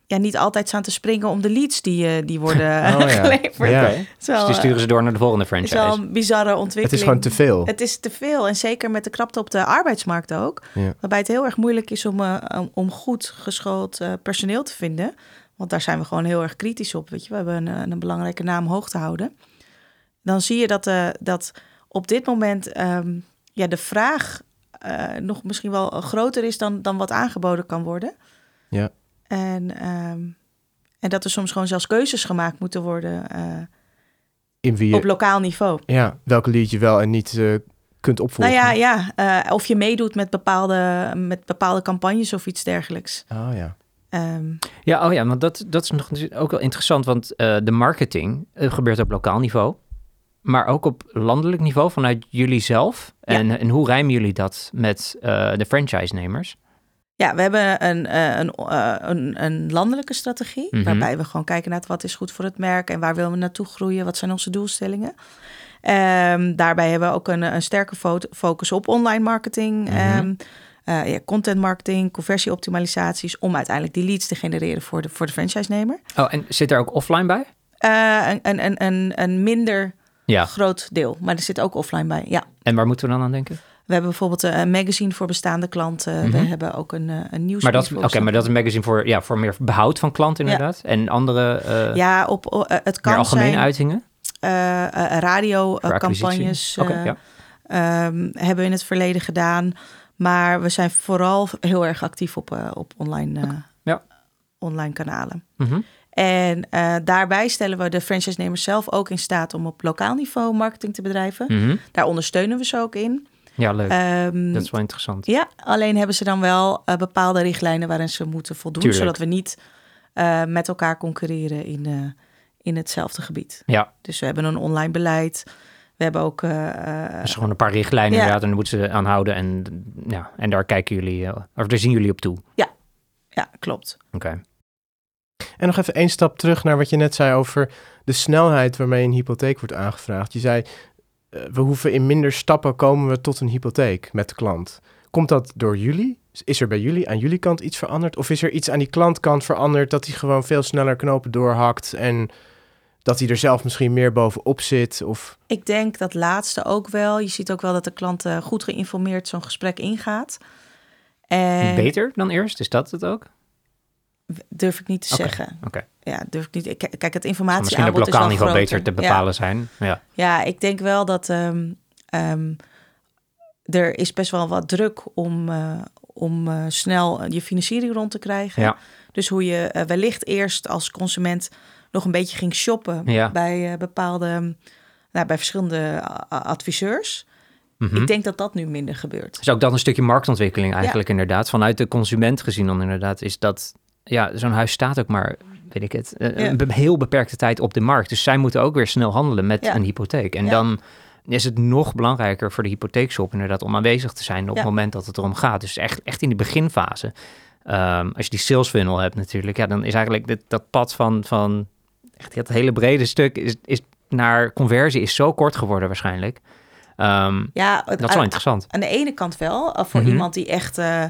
ja, niet altijd staan te springen om de leads die, eh, die worden Oh ja. geleverd. Ja. Wel, Dus die eh, sturen ze door naar de volgende het is franchise. wel een bizarre ontwikkeling. Het is gewoon te veel. Het is te veel. En zeker met de krapte op de arbeidsmarkt ook. Ja. Waarbij het heel erg moeilijk is om, eh, om- om goed geschoold eh, personeel te vinden. Want daar zijn we gewoon heel erg kritisch op. Weet je? We hebben een, een belangrijke naam hoog te houden. Dan zie je dat, eh, dat op dit moment ehm, ja, de vraag eh, nog misschien wel groter is dan, dan wat aangeboden kan worden. Ja. En, ehm, en dat er soms gewoon zelfs keuzes gemaakt moeten worden eh, In wie je, op lokaal niveau. ja, welke lied je wel en niet eh, kunt opvolgen. Nou ja, ja eh, of je meedoet met bepaalde, met bepaalde campagnes of iets dergelijks. Oh ja. Ehm, Ja, oh ja, want dat, dat is nog ook wel interessant, want eh, de marketing gebeurt op lokaal niveau, maar ook op landelijk niveau vanuit jullie zelf. En, en hoe rijmen jullie dat met eh, de franchise-nemers? Ja, we hebben een, eh, een, eh, een, een landelijke strategie. Mhm. Waarbij we gewoon kijken naar wat is goed voor het merk en waar willen we naartoe groeien. Wat zijn onze doelstellingen. Ehm, daarbij hebben we ook een, een sterke fo- focus op online marketing. Mhm. ehm, eh, ja, content marketing, conversieoptimalisaties. Om uiteindelijk die leads te genereren voor de, voor de franchise-nemer. Oh, en zit er ook offline bij? Een, een, een, een, een minder Ja. groot deel. Maar er zit ook offline bij, ja. En waar moeten we dan aan denken? We hebben bijvoorbeeld eh, een magazine voor bestaande klanten. Mhm. We hebben ook een, eh, een nieuws. Maar dat, oké, maar dat is een magazine voor, ja, voor meer behoud van klanten Ja. inderdaad. En andere eh Ja, op, het meer kan algemene zijn uitingen? radiocampagnes ja. ehm, hebben we in het verleden gedaan. Maar we zijn vooral heel erg actief op, op online. eh, online kanalen. Mhm. En daarbij stellen we de franchise-nemers zelf ook in staat om op lokaal niveau marketing te bedrijven. Mhm. Daar ondersteunen we ze ook in. Ja, leuk. Ehm, dat is wel interessant. ja, alleen hebben ze dan wel eh, bepaalde richtlijnen waarin ze moeten voldoen, Tuurlijk. zodat we niet eh, met elkaar concurreren in, eh, in hetzelfde gebied. Ja, Dus we hebben een online beleid. We hebben ook. eh, eh, dus gewoon een paar richtlijnen Ja. inderdaad. En daar moeten ze aan houden. En, ja, en daar kijken jullie, of daar zien jullie op toe. ja, klopt. Oké. En nog even één stap terug naar wat je net zei over de snelheid waarmee een hypotheek wordt aangevraagd. Je zei, we hoeven in minder stappen komen we tot een hypotheek met de klant. Komt dat door jullie? Is er bij jullie aan jullie kant iets veranderd? Of is er iets aan die klantkant veranderd dat hij gewoon veel sneller knopen doorhakt en dat hij er zelf misschien meer bovenop zit? Of Ik denk dat laatste ook wel. Je ziet ook wel dat de klant eh, goed geïnformeerd zo'n gesprek ingaat. En Beter dan eerst? Is dat het ook? durf ik niet te Oké, zeggen. oké. Ja, durf ik niet. Kijk, het Zou misschien op is lokaal niveau beter te Ja. bepalen zijn. Ja. Ja, ik denk wel dat ehm, ehm, er is best wel wat druk om, eh, om eh, snel je financiering rond te krijgen. Ja. Dus hoe je eh, wellicht eerst als consument nog een beetje ging shoppen Ja. bij eh, bepaalde, nou, bij verschillende adviseurs. Mhm. Ik denk dat dat nu minder gebeurt. Dus ook dat een stukje marktontwikkeling eigenlijk inderdaad. Vanuit de consument gezien dan inderdaad is dat... Ja, zo'n huis staat ook maar, weet ik het, eh, Ja. een heel beperkte tijd op de markt. Dus zij moeten ook weer snel handelen met Ja. een hypotheek. En Ja. dan is het nog belangrijker voor de hypotheekshop inderdaad om aanwezig te zijn op het moment dat het erom gaat. Dus echt, echt in de beginfase. Ehm, als je die sales funnel hebt natuurlijk, ja, dan is eigenlijk dit, dat pad van, van echt dat hele brede stuk is, is naar conversie is zo kort geworden waarschijnlijk. Ehm, Ja, dat is wel interessant. Aan de ene kant wel, eh, voor Mhm. iemand die echt eh,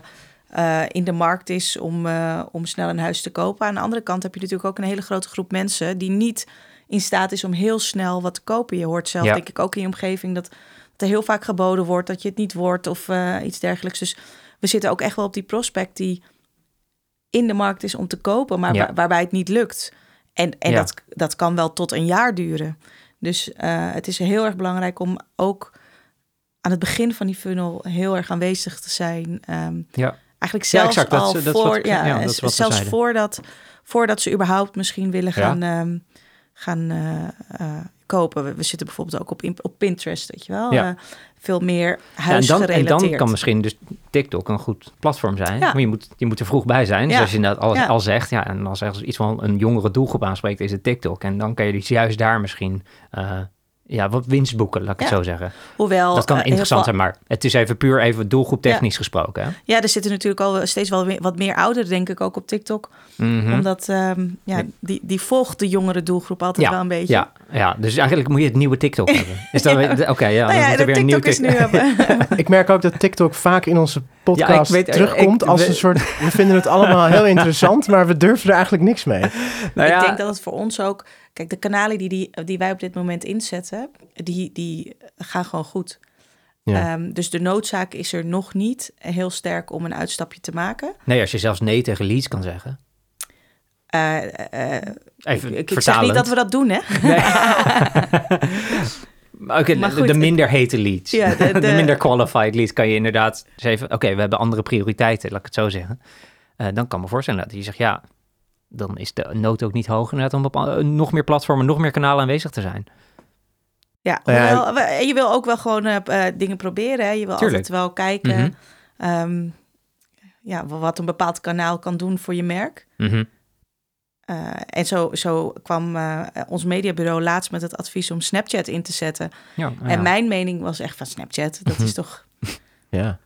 eh, in de markt is om, eh, om snel een huis te kopen. Aan de andere kant heb je natuurlijk ook een hele grote groep mensen die niet in staat is om heel snel wat te kopen. Je hoort zelf, Ja. denk ik, ook in je omgeving dat, dat er heel vaak geboden wordt dat je het niet wordt of eh, iets dergelijks. Dus we zitten ook echt wel op die prospect die in de markt is om te kopen, maar Ja. waar- waarbij het niet lukt. En, en Ja. dat, dat kan wel tot een jaar duren. Dus het is heel erg belangrijk om ook aan het begin van die funnel heel erg aanwezig te zijn. Ehm, Ja. Eigenlijk Ja, zelfs exact. Dat al dat voor, ja, ja, dat zelfs zeiden. voordat, voordat ze überhaupt misschien willen gaan, ehm, gaan eh, eh, kopen. We, we zitten bijvoorbeeld ook op, op Pinterest, weet je wel. Eh, veel meer Ja, en, dan, huisgerelateerd. en dan kan misschien dus TikTok een goed platform zijn. Maar je moet, je moet er vroeg bij zijn. Dus als je inderdaad al, Ja. al zegt, ja, en als er iets van een jongere doelgroep aanspreekt, is het TikTok. En dan kan je dus juist daar misschien ja, wat winst boeken, laat ik het zo zeggen. Hoewel, dat kan eh, interessant zijn, maar het is even puur even doelgroep technisch gesproken. Hè? Ja, er zitten natuurlijk al steeds wel weer wat meer ouderen, denk ik, ook op TikTok. Mhm. Omdat ehm, ja, die, die volgt de jongere doelgroep altijd Ja, wel een beetje. Ja, ja, dus eigenlijk moet je het nieuwe TikTok hebben. Is dat, Oké, ja, Nou dan moet er weer een nieuw TikTok is nu... Eh, ik merk ook dat TikTok vaak in onze podcast Ja, ik weet- terugkomt ik- als we- een soort... We vinden het allemaal heel interessant, maar we durven er eigenlijk niks mee. Nou ja, Ik denk dat het voor ons ook... Kijk, de kanalen die, die, die wij op dit moment inzetten, die, die gaan gewoon goed. Ja. Ehm, dus de noodzaak is er nog niet heel sterk om een uitstapje te maken. Nee, als je zelfs nee tegen leads kan zeggen. Eh, eh, Even ik, ik zeg niet dat we dat doen, hè? Oké, Maar de- goed, de minder hete leads. Ja, de- de, de- minder qualified leads kan je inderdaad even... Oké, we hebben andere prioriteiten, laat ik het zo zeggen. Eh, dan kan me voorstellen dat je zegt, ja, dan is de nood ook niet hoog inderdaad om op eh, nog meer platformen, nog meer kanalen aanwezig te zijn. Ja, Nou hoewel, we- je wil ook wel gewoon eh, eh, dingen proberen. Hè? Je wil Tuurlijk. altijd wel kijken Mhm. ehm, ja, wat een bepaald kanaal kan doen voor je merk. Mhm. Eh, en zo, zo kwam eh, ons mediabureau laatst met het advies om Snapchat in te zetten. Ja, En ja. mijn mening was echt van Snapchat. Dat is toch. Ja.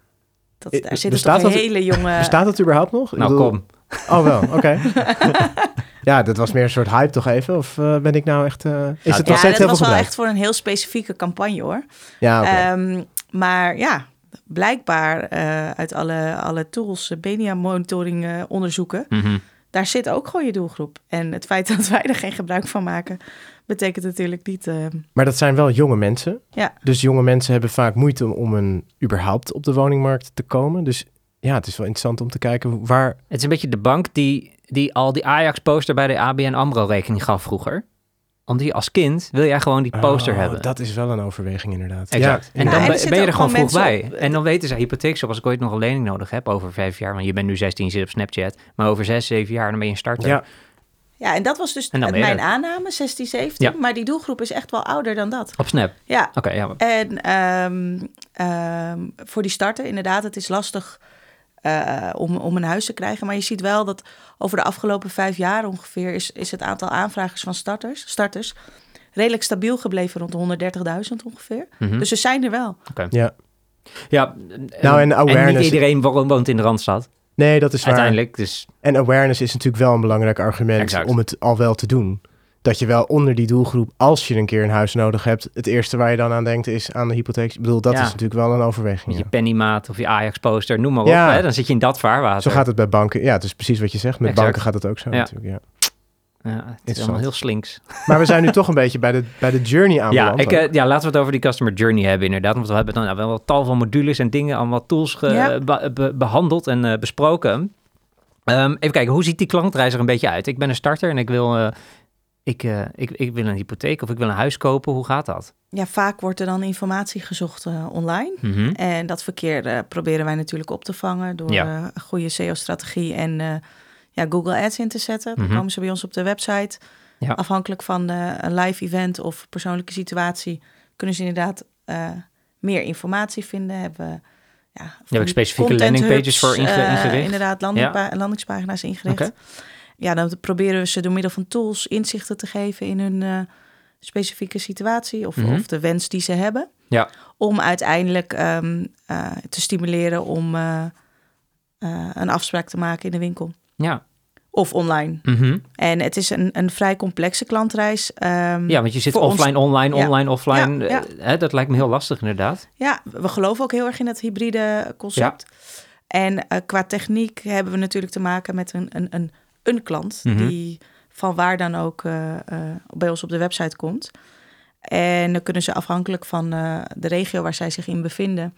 Dat, daar zitten toch dat- hele jonge. Bestaat het überhaupt nog? Nou, bedoel- kom. Oh, wel, oké. ja, dat was meer een soort hype toch even? Of eh, ben ik nou echt... eh, is het nog ja, steeds dat heel was wel gebruikt? echt voor een heel specifieke campagne hoor. Ja. Ehm, maar ja, blijkbaar eh, uit alle, alle tools, Benia monitoring eh, onderzoeken, Mhm. daar zit ook gewoon je doelgroep. En het feit dat wij er geen gebruik van maken, betekent natuurlijk niet. eh, Maar dat zijn wel jonge mensen. Ja. Dus jonge mensen hebben vaak moeite om, om een, überhaupt op de woningmarkt te komen. Dus ja, het is wel interessant om te kijken waar... Het is een beetje de bank die, die al die Ajax-poster bij de ABN AMRO-rekening gaf vroeger. Omdat je als kind wil jij gewoon die poster Oh, hebben. Dat is wel een overweging inderdaad. Exact. Ja, en Ja, dan en ben- je er gewoon vroeg bij. op. En dan weten ze, hypotheekshop, als ik ooit nog een lening nodig heb over vijf jaar, want je bent nu 16, je zit op Snapchat, maar over zes, zeven jaar, dan ben je een starter. ja. Ja, en dat was dus mijn er. aanname, 16, 17. Ja. Maar die doelgroep is echt wel ouder dan dat. Op Snap. Ja, Oké, ja. En ehm, ehm, voor die starter, inderdaad, het is lastig eh, om, om een huis te krijgen. Maar je ziet wel dat over de afgelopen vijf jaar ongeveer is, is het aantal aanvragers van starters, starters redelijk stabiel gebleven rond de 130.000 ongeveer. Mhm. Dus ze zijn er wel. ja. Ja, Nou, en awareness- niet iedereen wo- woont in de Randstad, Nee, dat is waar. uiteindelijk. Dus En awareness is natuurlijk wel een belangrijk argument Exact. om het al wel te doen. Dat je wel onder die doelgroep, als je een keer een huis nodig hebt, het eerste waar je dan aan denkt is aan de hypotheek. Ik bedoel, dat Ja. is natuurlijk wel een overweging. met ja. je pennymaat of je Ajax-poster, noem maar Ja. op. Hè? Dan zit je in dat vaarwater. Zo gaat het bij banken. Ja, het is precies wat je zegt. Met Exact. banken gaat het ook zo Ja. natuurlijk. Ja. Ja, het is allemaal heel slinks. Maar we zijn nu toch een beetje bij de, bij de journey Ja, aanbeland. ik, eh, ja, laten we het over die customer journey hebben inderdaad. Want we hebben dan nou, wel tal van modules en dingen, allemaal tools ge- Ja. be- be- behandeld en eh, besproken. Ehm, even kijken, hoe ziet die klantreis er een beetje uit? Ik ben een starter en ik wil, eh, ik, eh, ik, ik wil een hypotheek of ik wil een huis kopen. Hoe gaat dat? Ja, vaak wordt er dan informatie gezocht eh, online. Mhm. En dat verkeer proberen wij natuurlijk op te vangen door Ja. eh, een goede SEO-strategie en ja, Google Ads in te zetten. Dan Mhm. komen ze bij ons op de website. Ja. Afhankelijk van een live event of persoonlijke situatie kunnen ze inderdaad meer informatie vinden. Hebben we ja, specifieke landingpages voor hubs, inge- eh, ingericht? inderdaad, landingpa- landingspagina's ingericht. Ja, dan proberen we ze door middel van tools inzichten te geven in hun eh, specifieke situatie of, Mhm. of de wens die ze hebben. Ja. Om uiteindelijk ehm, eh, te stimuleren om eh, een afspraak te maken in de winkel Ja. of online. Mhm. En het is een, een vrij complexe klantreis. Ehm, ja, want je zit ons- offline, online, Ja. online, offline. Ja, hè, dat lijkt me heel lastig inderdaad. Ja, we geloven ook heel erg in het hybride concept. En qua techniek hebben we natuurlijk te maken met een, een, een, een klant Mhm. die van waar dan ook eh, eh, bij ons op de website komt. En dan kunnen ze afhankelijk van eh, de regio waar zij zich in bevinden,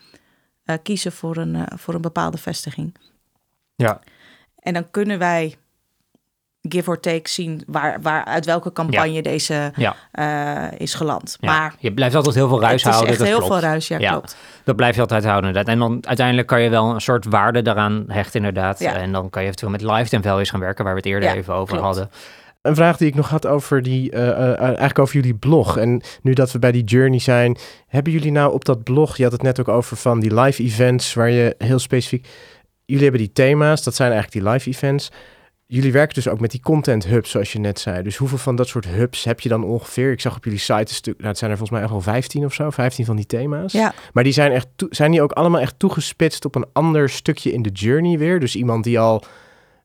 kiezen voor een, voor een bepaalde vestiging. Ja. En dan kunnen wij give or take zien waar, waar uit welke campagne deze Ja. eh, is geland. Ja. Maar je blijft altijd heel veel ruis het is houden. echt dat heel klopt. veel ruis, ja, Ja. klopt. Dat blijf je altijd houden inderdaad. En dan uiteindelijk kan je wel een soort waarde daaraan hechten inderdaad. Ja. En dan kan je eventueel met lifetime values gaan werken, waar we het eerder Ja, even over klopt. hadden. Een vraag die ik nog had over die, eh, eh, eigenlijk over jullie blog. En nu dat we bij die journey zijn, hebben jullie nou op dat blog, je had het net ook over van die live events, waar je heel specifiek, jullie hebben die thema's, dat zijn eigenlijk die live events. Jullie werken dus ook met die content hubs, zoals je net zei. Dus hoeveel van dat soort hubs heb je dan ongeveer? Ik zag op jullie site een stuk, nou het zijn er volgens mij echt wel 15 of zo, 15 van die thema's. Ja, Maar die zijn, echt zijn die ook allemaal echt toegespitst op een ander stukje in de journey weer? Dus iemand die al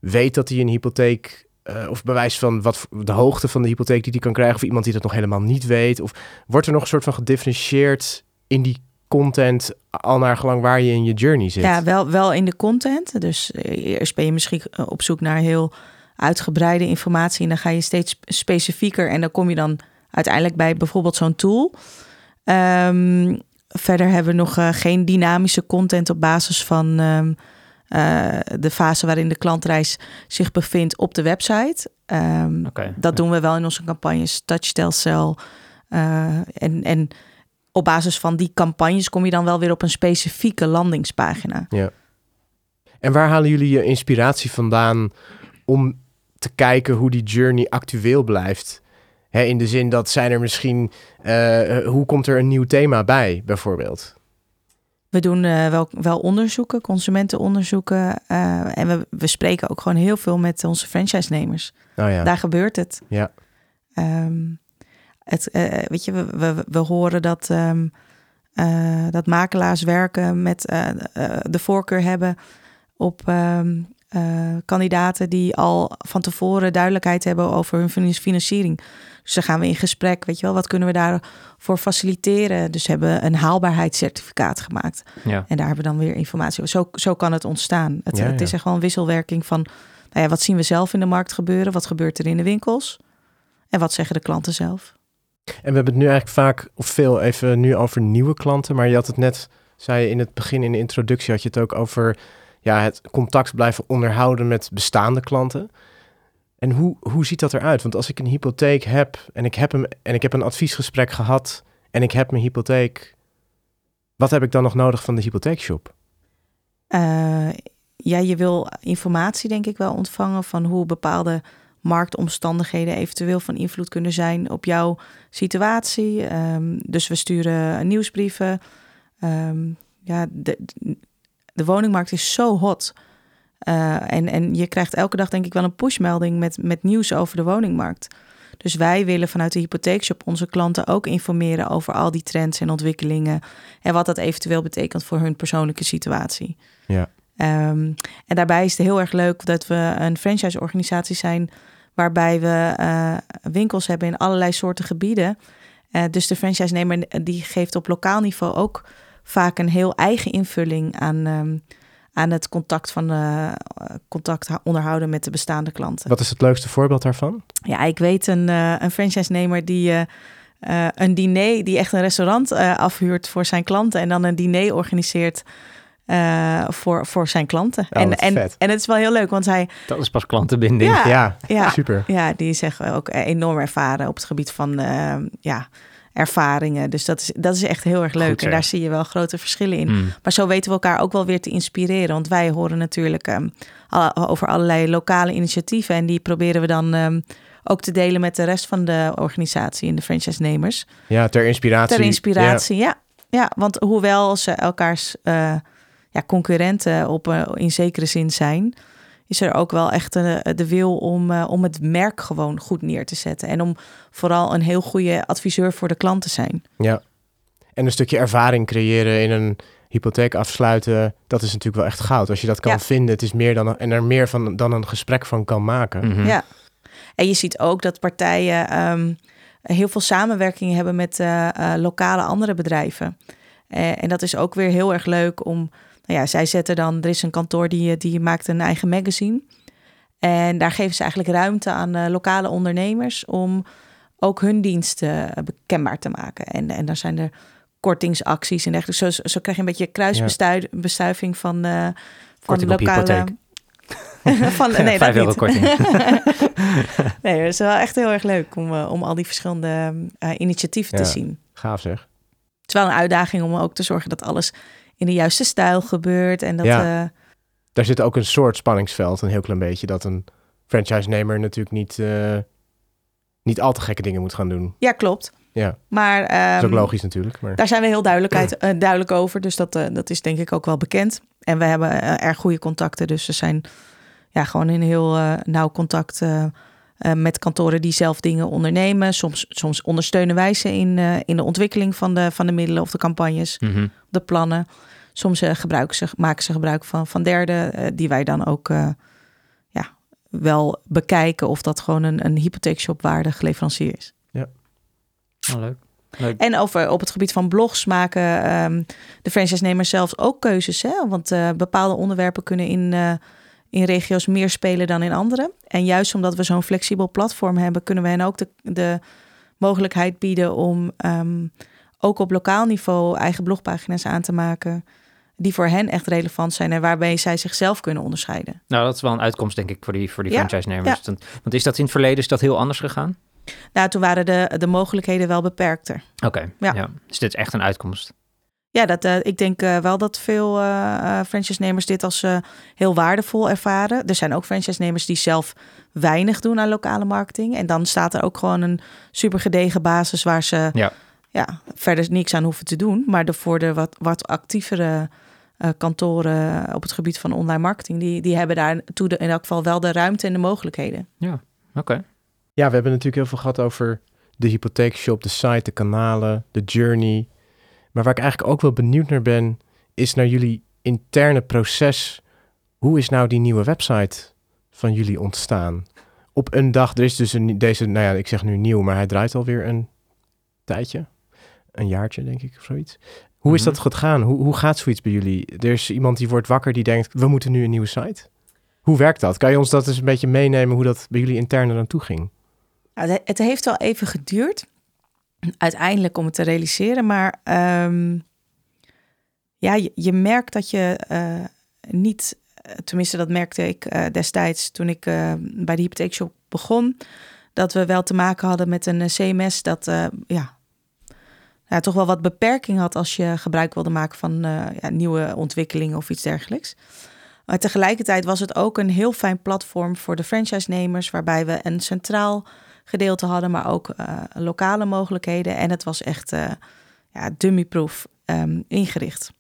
weet dat hij een hypotheek... eh, of bewijs van wat de hoogte van de hypotheek die hij kan krijgen... of iemand die dat nog helemaal niet weet? Of wordt er nog een soort van gedifferentieerd in die content... al naar gelang waar je in je journey zit? Ja, wel, wel in de content. Dus eh, eerst ben je misschien eh, op zoek naar heel uitgebreide informatie. En dan ga je steeds specifieker. En dan kom je dan uiteindelijk bij bijvoorbeeld zo'n tool. Ehm, verder hebben we nog eh, geen dynamische content op basis van ehm, eh, de fase waarin de klantreis zich bevindt op de website. Ehm, Oké. dat doen we wel in onze campagnes, Touch, Tell, Sell. Eh, en, en op basis van die campagnes kom je dan wel weer op een specifieke landingspagina. En waar halen jullie je inspiratie vandaan om te kijken hoe die journey actueel blijft? Hè, in de zin dat zijn er misschien... eh, hoe komt er een nieuw thema bij, bijvoorbeeld? We doen eh, wel, wel onderzoeken, consumentenonderzoeken. eh, en we, we spreken ook gewoon heel veel met onze franchise-nemers. Oh ja, Daar gebeurt het. ja. Ehm, het eh, weet je, we, we, we horen dat, ehm, eh, dat makelaars werken met eh, de voorkeur hebben op ehm, eh, kandidaten die al van tevoren duidelijkheid hebben over hun finan- financiering. Dus dan gaan we in gesprek, weet je wel, wat kunnen we daarvoor faciliteren? Dus we hebben een haalbaarheidscertificaat gemaakt. Ja. En daar hebben we dan weer informatie over. Zo, zo kan het ontstaan. Het, Ja, het ja. is echt gewoon een wisselwerking van... Nou ja, wat zien we zelf in de markt gebeuren? Wat gebeurt er in de winkels? En wat zeggen de klanten zelf? En we hebben het nu eigenlijk vaak of veel even nu over nieuwe klanten. Maar je had het net, zei je in het begin in de introductie, had je het ook over ja, het contact blijven onderhouden met bestaande klanten. En hoe, hoe ziet dat eruit? Want als ik een hypotheek heb en ik heb, hem, en ik heb een adviesgesprek gehad en ik heb mijn hypotheek, wat heb ik dan nog nodig van de hypotheekshop? Uh, ja, je wil informatie denk ik wel ontvangen van hoe bepaalde marktomstandigheden eventueel van invloed kunnen zijn op jouw situatie. Um, dus we sturen nieuwsbrieven. Um, ja, de, de woningmarkt is zo hot. Uh, en, en je krijgt elke dag denk ik wel een pushmelding met, met nieuws over de woningmarkt. Dus wij willen vanuit de hypotheekshop onze klanten ook informeren over al die trends en ontwikkelingen. En wat dat eventueel betekent voor hun persoonlijke situatie. Ja. Um, en daarbij is het heel erg leuk dat we een franchise-organisatie zijn waarbij we uh, winkels hebben in allerlei soorten gebieden. Uh, dus de franchise-nemer die geeft op lokaal niveau ook vaak een heel eigen invulling aan, um, aan het contact, van, uh, contact onderhouden met de bestaande klanten. Wat is het leukste voorbeeld daarvan? Ja, ik weet een, een franchise-nemer die een diner, die echt een restaurant afhuurt voor zijn klanten en dan een diner organiseert uh, voor, voor zijn klanten. Oh, en, en, en het is wel heel leuk, want hij... Dat is pas klantenbinding. Ja, ja, ja super. Ja, die zeggen ook enorm ervaren op het gebied van uh, ja, ervaringen. Dus dat is, dat is echt heel erg leuk. Goed, en daar zie je wel grote verschillen in. Mm. Maar zo weten we elkaar ook wel weer te inspireren. Want wij horen natuurlijk um, over allerlei lokale initiatieven. En die proberen we dan... Um, ook te delen met de rest van de organisatie en de franchise-nemers. Ja, ter inspiratie. Ter inspiratie, ja. ja. Ja, want hoewel ze elkaars uh, ja, concurrenten op, uh, in zekere zin zijn, is er ook wel echt uh, de wil om, uh, om het merk gewoon goed neer te zetten. En om vooral een heel goede adviseur voor de klant te zijn. Ja, en een stukje ervaring creëren in een hypotheek afsluiten, dat is natuurlijk wel echt goud. Als je dat kan Ja. vinden, het is meer dan en er meer van dan een gesprek van kan maken. Mhm. Ja. En je ziet ook dat partijen ehm, heel veel samenwerking hebben met eh, eh, lokale andere bedrijven. Eh, en dat is ook weer heel erg leuk om. Nou ja, zij zetten dan. Er is een kantoor die, die maakt een eigen magazine. En daar geven ze eigenlijk ruimte aan eh, lokale ondernemers om ook hun diensten eh, bekendbaar te maken. En, en dan zijn er kortingsacties en dergelijke. Zo, zo krijg je een beetje kruisbestuiving van, eh van op lokale. van, nee, Vijf euro korting. nee, het is wel echt heel erg leuk om, eh, om al die verschillende eh, initiatieven Ja. te zien. Gaaf zeg. Het is wel een uitdaging om ook te zorgen dat alles in de juiste stijl gebeurt. En dat, Ja. eh, Daar zit ook een soort spanningsveld, een heel klein beetje, dat een franchise-nemer natuurlijk niet, eh, niet al te gekke dingen moet gaan doen. ja, klopt. Ja, Maar dat is ook ehm, logisch natuurlijk. Maar... daar zijn we heel duidelijkheid, eh, duidelijk over. Dus dat, dat is denk ik ook wel bekend. En we hebben erg goede contacten. Dus we zijn ja, gewoon in heel nauw contact eh, met kantoren die zelf dingen ondernemen. Soms, soms ondersteunen wij ze in, eh, in de ontwikkeling van de, van de middelen of de campagnes. Mhm. de plannen. Soms eh, gebruiken ze, maken ze gebruik van, van derden, die wij dan ook ja, wel bekijken of dat gewoon een, een hypotheekshopwaardig leverancier is. Oh, leuk. leuk. En over, op het gebied van blogs maken ehm, de franchise-nemers zelfs ook keuzes. Hè? Want bepaalde onderwerpen kunnen in, in regio's meer spelen dan in andere. En juist omdat we zo'n flexibel platform hebben, kunnen we hen ook de, de mogelijkheid bieden om ehm, ook op lokaal niveau eigen blogpagina's aan te maken. Die voor hen echt relevant zijn en waarbij zij zichzelf kunnen onderscheiden. Nou, dat is wel een uitkomst, denk ik, voor die, voor die Ja, franchise-nemers. Want- Want is dat in het verleden is dat heel anders gegaan? Nou, toen waren de, de mogelijkheden wel beperkter. Oké, Ja. ja. Dus dit is echt een uitkomst. Ja, dat, eh, ik denk eh, wel dat veel eh franchise-nemers dit als eh, heel waardevol ervaren. Er zijn ook franchise-nemers die zelf weinig doen aan lokale marketing. En dan staat er ook gewoon een super gedegen basis waar ze Ja. Ja, verder niks aan hoeven te doen. Maar de, voor de wat, wat actievere eh, kantoren op het gebied van online marketing, die, die hebben daar toe de, in elk geval wel de ruimte en de mogelijkheden. Oké. Ja, we hebben natuurlijk heel veel gehad over de hypotheekshop, de site, de kanalen, de journey. Maar waar ik eigenlijk ook wel benieuwd naar ben, is naar jullie interne proces. Hoe is nou die nieuwe website van jullie ontstaan? Op een dag, er is dus een, deze, nou ja, ik zeg nu nieuw, maar hij draait alweer een tijdje. Een jaartje, denk ik, of zoiets. Hoe is Mhm. dat gegaan? Hoe, hoe gaat zoiets bij jullie? Er is iemand die wordt wakker die denkt, we moeten nu een nieuwe site. Hoe werkt dat? Kan je ons dat eens een beetje meenemen hoe dat bij jullie intern er aan toe ging? Nou, het, het heeft wel even geduurd, uiteindelijk om het te realiseren. Maar ehm, ja, je, je merkt dat je eh, niet, tenminste dat merkte ik eh, destijds toen ik eh, bij de hypotheekshop begon, dat we wel te maken hadden met een CMS dat ja, ja, toch wel wat beperking had als je gebruik wilde maken van ja, nieuwe ontwikkelingen of iets dergelijks. Maar tegelijkertijd was het ook een heel fijn platform voor de franchise-nemers, waarbij we een centraal gedeelte hadden, maar ook lokale mogelijkheden. En het was echt ja, dummy-proof um, ingericht.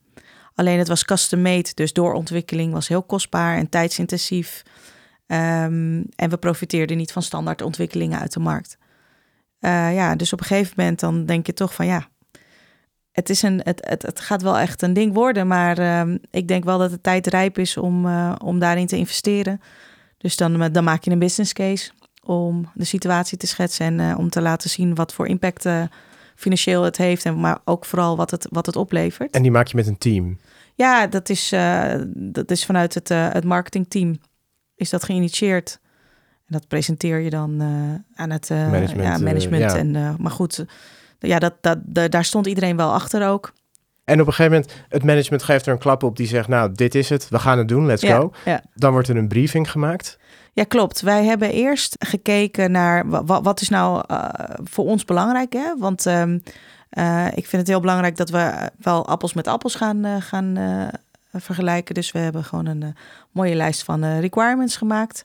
Alleen het was custom-made, dus doorontwikkeling was heel kostbaar en tijdsintensief. Um, en we profiteerden niet van standaard ontwikkelingen uit de markt. Uh, ja, dus op een gegeven moment dan denk je toch van ja, het, is een, het, het, het gaat wel echt een ding worden. Maar um, ik denk wel dat de tijd rijp is om, om daarin te investeren. Dus dan, dan maak je een business case om de situatie te schetsen en uh, om te laten zien wat voor impact financieel het heeft, en maar ook vooral wat het, wat het oplevert. En die maak je met een team? Ja, dat is, uh, dat is vanuit het, het marketingteam is dat geïnitieerd. En dat presenteer je dan aan het management. Ja, management. En, maar goed, ja, dat, dat, daar stond iedereen wel achter ook. En op een gegeven moment, het management geeft er een klap op die zegt, nou, dit is het, we gaan het doen, let's go. Dan wordt er een briefing gemaakt. Ja, klopt. Wij hebben eerst gekeken naar wat, wat is nou uh, voor ons belangrijk. Hè? Want um, uh, ik vind het heel belangrijk dat we wel appels met appels gaan, uh, gaan vergelijken. Dus we hebben gewoon een mooie lijst van requirements gemaakt.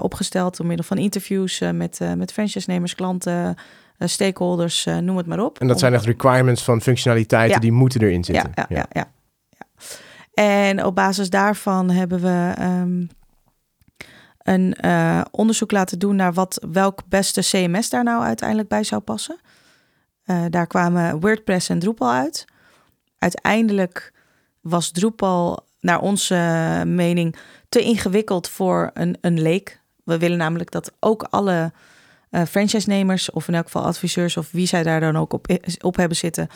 opgesteld door middel van interviews met, met franchise-nemers, klanten, stakeholders, noem het maar op. En dat zijn echt requirements van functionaliteiten die moeten erin zitten. Ja, ja, ja. ja, En op basis daarvan hebben we um, een uh, onderzoek laten doen naar wat, welk beste CMS daar nou uiteindelijk bij zou passen. Uh, daar kwamen WordPress en Drupal uit. Uiteindelijk was Drupal naar onze mening te ingewikkeld voor een, een leek. We willen namelijk dat ook alle uh, franchise-nemers, of in elk geval adviseurs, of wie zij daar dan ook op, op hebben zitten,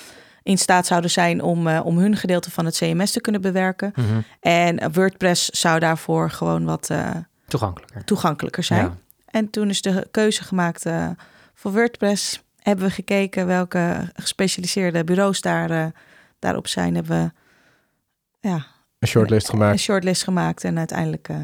in staat zouden zijn om, uh, om hun gedeelte van het CMS te kunnen bewerken. Mm -hmm. En WordPress zou daarvoor gewoon wat uh, toegankelijker, toegankelijker zijn. Ja. En toen is de keuze gemaakt uh, voor WordPress. Hebben we gekeken welke gespecialiseerde bureaus daar, uh, daarop zijn. Hebben we ja, een shortlist gemaakt. Een shortlist gemaakt en uiteindelijk uh,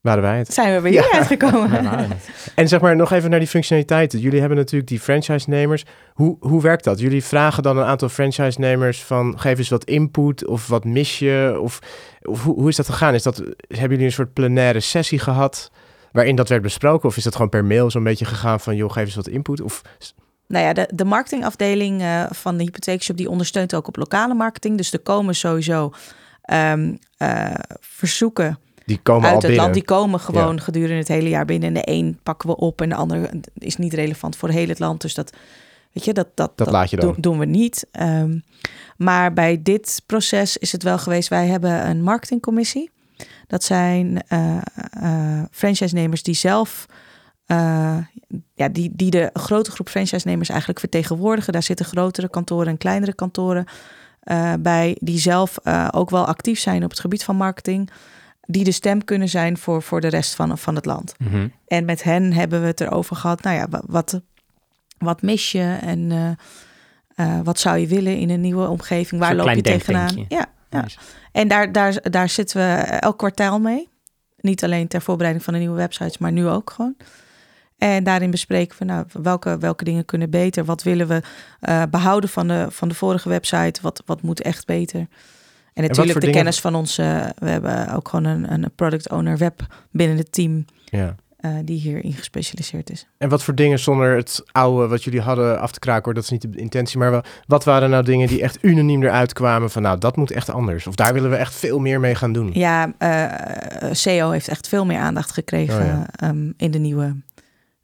waren wij het. Zijn we weer hier uitgekomen. en zeg maar nog even naar die functionaliteiten. Jullie hebben natuurlijk die franchise-nemers. Hoe, hoe werkt dat? Jullie vragen dan een aantal franchise-nemers van geef eens wat input of wat mis je? Of, of hoe, hoe is dat gegaan? Is dat, hebben jullie een soort plenaire sessie gehad waarin dat werd besproken? Of is dat gewoon per mail zo'n beetje gegaan van joh, geef eens wat input? Of... Nou ja, de, de marketingafdeling uh, van de hypotheekshop die ondersteunt ook op lokale marketing. Dus er komen sowieso um, uh, verzoeken die komen uit al het land. Die komen gewoon ja. gedurende het hele jaar binnen. En de een pakken we op en de ander is niet relevant voor heel het land. Dus dat, weet je, dat, dat, dat, laat je dan. Doen, doen we niet. Um, maar bij dit proces is het wel geweest. Wij hebben een marketingcommissie. Dat zijn uh, uh, franchise-nemers die zelf. Uh, ja, die, die de grote groep franchise-nemers eigenlijk vertegenwoordigen. Daar zitten grotere kantoren en kleinere kantoren bij, die zelf ook wel actief zijn op het gebied van marketing die de stem kunnen zijn voor, voor de rest van, van het land. Mhm. Mm -hmm. En met hen hebben we het erover gehad. Nou ja, wat, wat mis je en uh, uh, wat zou je willen in een nieuwe omgeving? Waar loop je tegenaan? Ja, ja. Nice. En daar, daar, daar zitten we elk kwartaal mee. Niet alleen ter voorbereiding van de nieuwe websites, maar nu ook gewoon. En daarin bespreken we nou, welke, welke dingen kunnen beter. Wat willen we uh, behouden van de, van de vorige website? Wat, wat moet echt beter? En natuurlijk en de dingen... kennis van ons. Uh, we hebben ook gewoon een, een product owner web binnen het team. Ja. Uh, die hierin gespecialiseerd is. En wat voor dingen zonder het oude wat jullie hadden af te kraken, hoor, dat is niet de intentie, maar wel, wat waren nou dingen die echt unaniem eruit kwamen van nou, dat moet echt anders? Of daar willen we echt veel meer mee gaan doen? Ja, uh, SEO heeft echt veel meer aandacht gekregen oh, ja. um, in de nieuwe,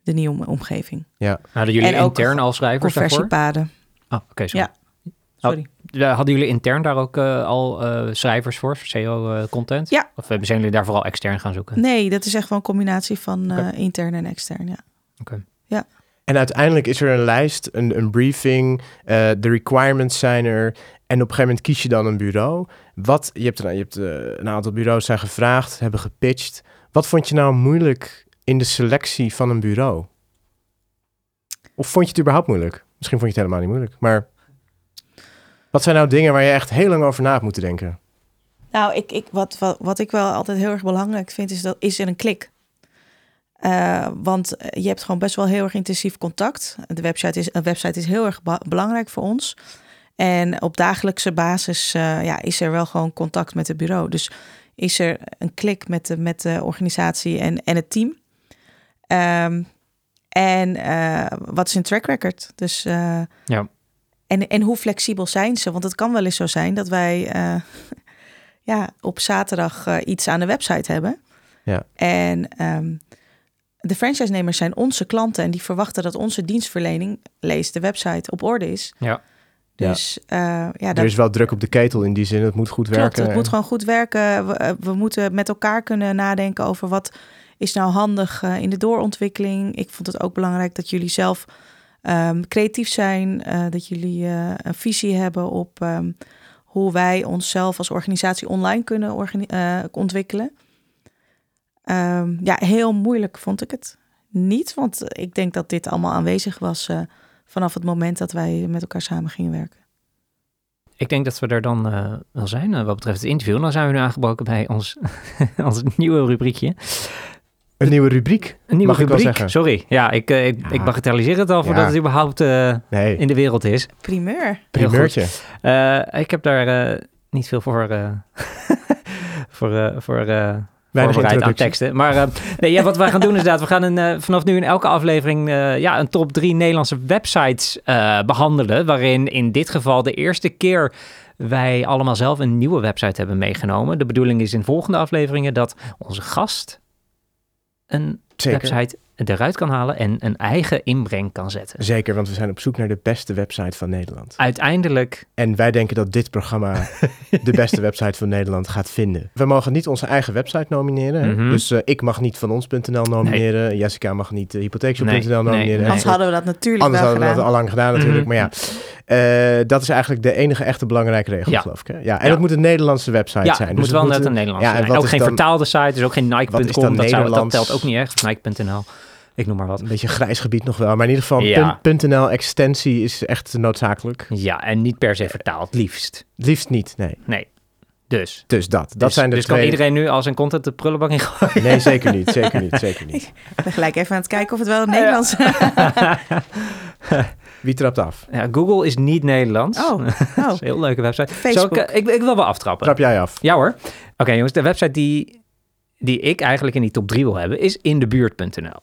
de nieuwe omgeving. Ja. Hadden jullie en intern al schrijvers conversiepaden. Oh, oké, okay, Ja. Sorry. Hadden jullie intern daar ook uh, al uh, schrijvers voor, SEO-content? ja. Of zijn jullie daar vooral extern gaan zoeken? Nee, dat is echt wel een combinatie van uh, okay. intern en extern, ja. Oké. Okay. Ja. En uiteindelijk is er een lijst, een, een briefing, de requirements zijn er. En op een gegeven moment kies je dan een bureau. Wat, je hebt, je hebt een aantal bureaus zijn gevraagd, hebben gepitcht. Wat vond je nou moeilijk in de selectie van een bureau? Of vond je het überhaupt moeilijk? Misschien vond je het helemaal niet moeilijk, maar... Wat zijn nou dingen waar je echt heel lang over na hebt moeten denken? Nou, ik, ik, wat, wat, wat ik wel altijd heel erg belangrijk vind, is, dat, is er een klik. Uh, want je hebt gewoon best wel heel erg intensief contact. De website is, een website is heel erg belangrijk voor ons. En op dagelijkse basis uh, ja, is er wel gewoon contact met het bureau. Dus is er een klik met de, met de organisatie en, en het team. Um, en uh, wat is een track record? Dus ja. En, en hoe flexibel zijn ze? Want het kan wel eens zo zijn dat wij ja, op zaterdag iets aan de website hebben. Ja. En um, de franchise-nemers zijn onze klanten en die verwachten dat onze dienstverlening, lees de website, op orde is. Ja. Dus ja, uh, ja er is wel druk op de ketel in die zin. Het moet goed klopt, werken. Het moet gewoon goed werken. We, we, moeten met elkaar kunnen nadenken over wat is nou handig uh, in de doorontwikkeling. Ik vond het ook belangrijk dat jullie zelf um, creatief zijn, uh, dat jullie een visie hebben op um, hoe wij onszelf als organisatie online kunnen ontwikkelen. Um, ja, heel moeilijk vond ik het niet. Want ik denk dat dit allemaal aanwezig was vanaf het moment dat wij met elkaar samen gingen werken. Ik denk dat we er dan wel zijn wat betreft het interview. Dan zijn we nu aangebroken bij ons, ons nieuwe rubriekje. Een nieuwe rubriek? Een nieuwe mag rubriek, ik wel zeggen. sorry. Ja, ik, ik, ja. ik bagatelliseer het al voordat Ja. het überhaupt Nee. in de wereld is. Primeur. Primeurtje. ik heb daar niet veel voor, voor, voor voorbereid aan teksten. Maar uh, nee, ja, wat we gaan doen is inderdaad, we gaan een, uh, vanaf nu in elke aflevering uh, ja, een top drie Nederlandse websites behandelen. Waarin in dit geval de eerste keer wij allemaal zelf een nieuwe website hebben meegenomen. De bedoeling is in volgende afleveringen dat onze gast een Zeker. website eruit kan halen en een eigen inbreng kan zetten. Zeker, want we zijn op zoek naar de beste website van Nederland. Uiteindelijk. En wij denken dat dit programma de beste website van Nederland gaat vinden. We mogen niet onze eigen website nomineren. Mm -hmm. Dus uh, ik mag niet van ons.nl nomineren. Nee. Jessica mag niet uh, hypotheekshop.nl nee, nomineren. Nee, Anders hadden we dat natuurlijk Anders wel hadden we dat al lang gedaan natuurlijk. Mm -hmm. Maar ja, uh, dat is eigenlijk de enige echte belangrijke regel, ja. geloof ik. Hè? Ja, en ja. het moet een Nederlandse website ja, zijn. het dus moet wel het net een Nederlandse ja, zijn. Ook geen dan, vertaalde site, dus ook geen Nike.com. Dat, dat telt ook niet echt. Nike.nl. Ik noem maar wat. Een beetje grijs gebied nog wel. Maar in ieder geval, ja. .nl extensie is echt noodzakelijk. Ja, en niet per se vertaald, liefst. Liefst niet, nee. Nee. Dus. Dus dat. Dat dus, zijn de dus twee... kan iedereen nu als een content de prullenbak in gooien? Nee, zeker niet. Zeker niet. Zeker niet. Ik ben gelijk even aan het kijken of het wel in Nederlands is. Wie trapt af? Ja, Google is niet Nederlands. Oh, oh. dat is een heel leuke website. Facebook. Ik, ik, ik, wil wel aftrappen. Trap jij af? Ja hoor. Oké okay, jongens, de website die, die ik eigenlijk in die top 3 wil hebben is indebuurt.nl.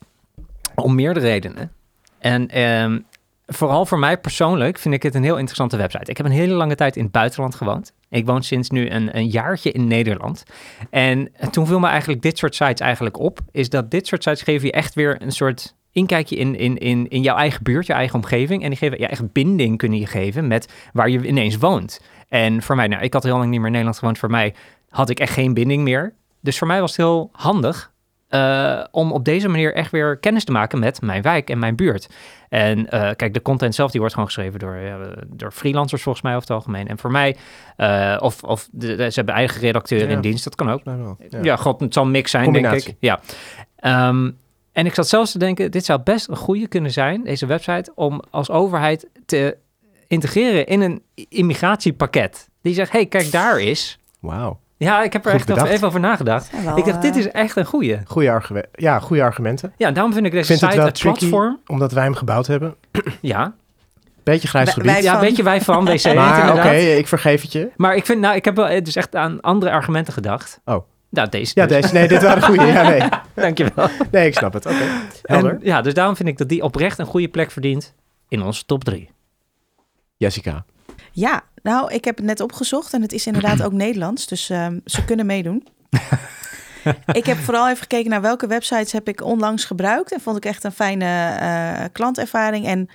Om meerdere redenen. En um, vooral voor mij persoonlijk vind ik het een heel interessante website. Ik heb een hele lange tijd in het buitenland gewoond. Ik woon sinds nu een, een jaartje in Nederland. En toen viel me eigenlijk dit soort sites eigenlijk op. Is dat dit soort sites geven je echt weer een soort inkijkje in, in, in, in jouw eigen buurt, je eigen omgeving. En die geven ja, echt binding kunnen je geven met waar je ineens woont. En voor mij, nou, ik had heel lang niet meer in Nederland gewoond. Voor mij had ik echt geen binding meer. Dus voor mij was het heel handig uh, om op deze manier echt weer kennis te maken met mijn wijk en mijn buurt. En uh, kijk, de content zelf die wordt gewoon geschreven door, uh, door freelancers volgens mij over het algemeen. En voor mij, uh, of, of de, ze hebben eigen redacteur ja, in dienst, dat kan ook. Wel, ja. ja, god, het zal een mix zijn, denk ik. Ja. Um, en ik zat zelfs te denken, dit zou best een goede kunnen zijn, deze website, om als overheid te integreren in een immigratiepakket. Die zegt, hey, kijk, daar is. Wauw. Ja, ik heb er Goed echt bedacht. even over nagedacht. Wel, ik dacht, dit eh, is echt een goeie. Goeie argumenten. Ja, goede argumenten. Ja, daarom vind ik deze Vind het site wel het tricky, platform. omdat wij hem gebouwd hebben. Ja, Beetje grijs gebied. wij- ja een van- beetje wij van WC maar oké, ik vergeef het je. Maar ik vind, nou, ik heb wel dus echt aan andere argumenten gedacht. Oh. Nou, deze. Ja, dus. deze. Nee, dit waren goede. Ja, nee. Dankjewel. nee, ik snap het. Oké. Helder. En, ja, dus daarom vind ik dat die oprecht een goede plek verdient in onze top 3. Jessica. Ja, nou, ik heb het net opgezocht en het is inderdaad ook Nederlands, dus ehm, ze kunnen meedoen. ik heb vooral even gekeken naar welke websites heb ik onlangs gebruikt en vond ik echt een fijne eh, klantervaring. En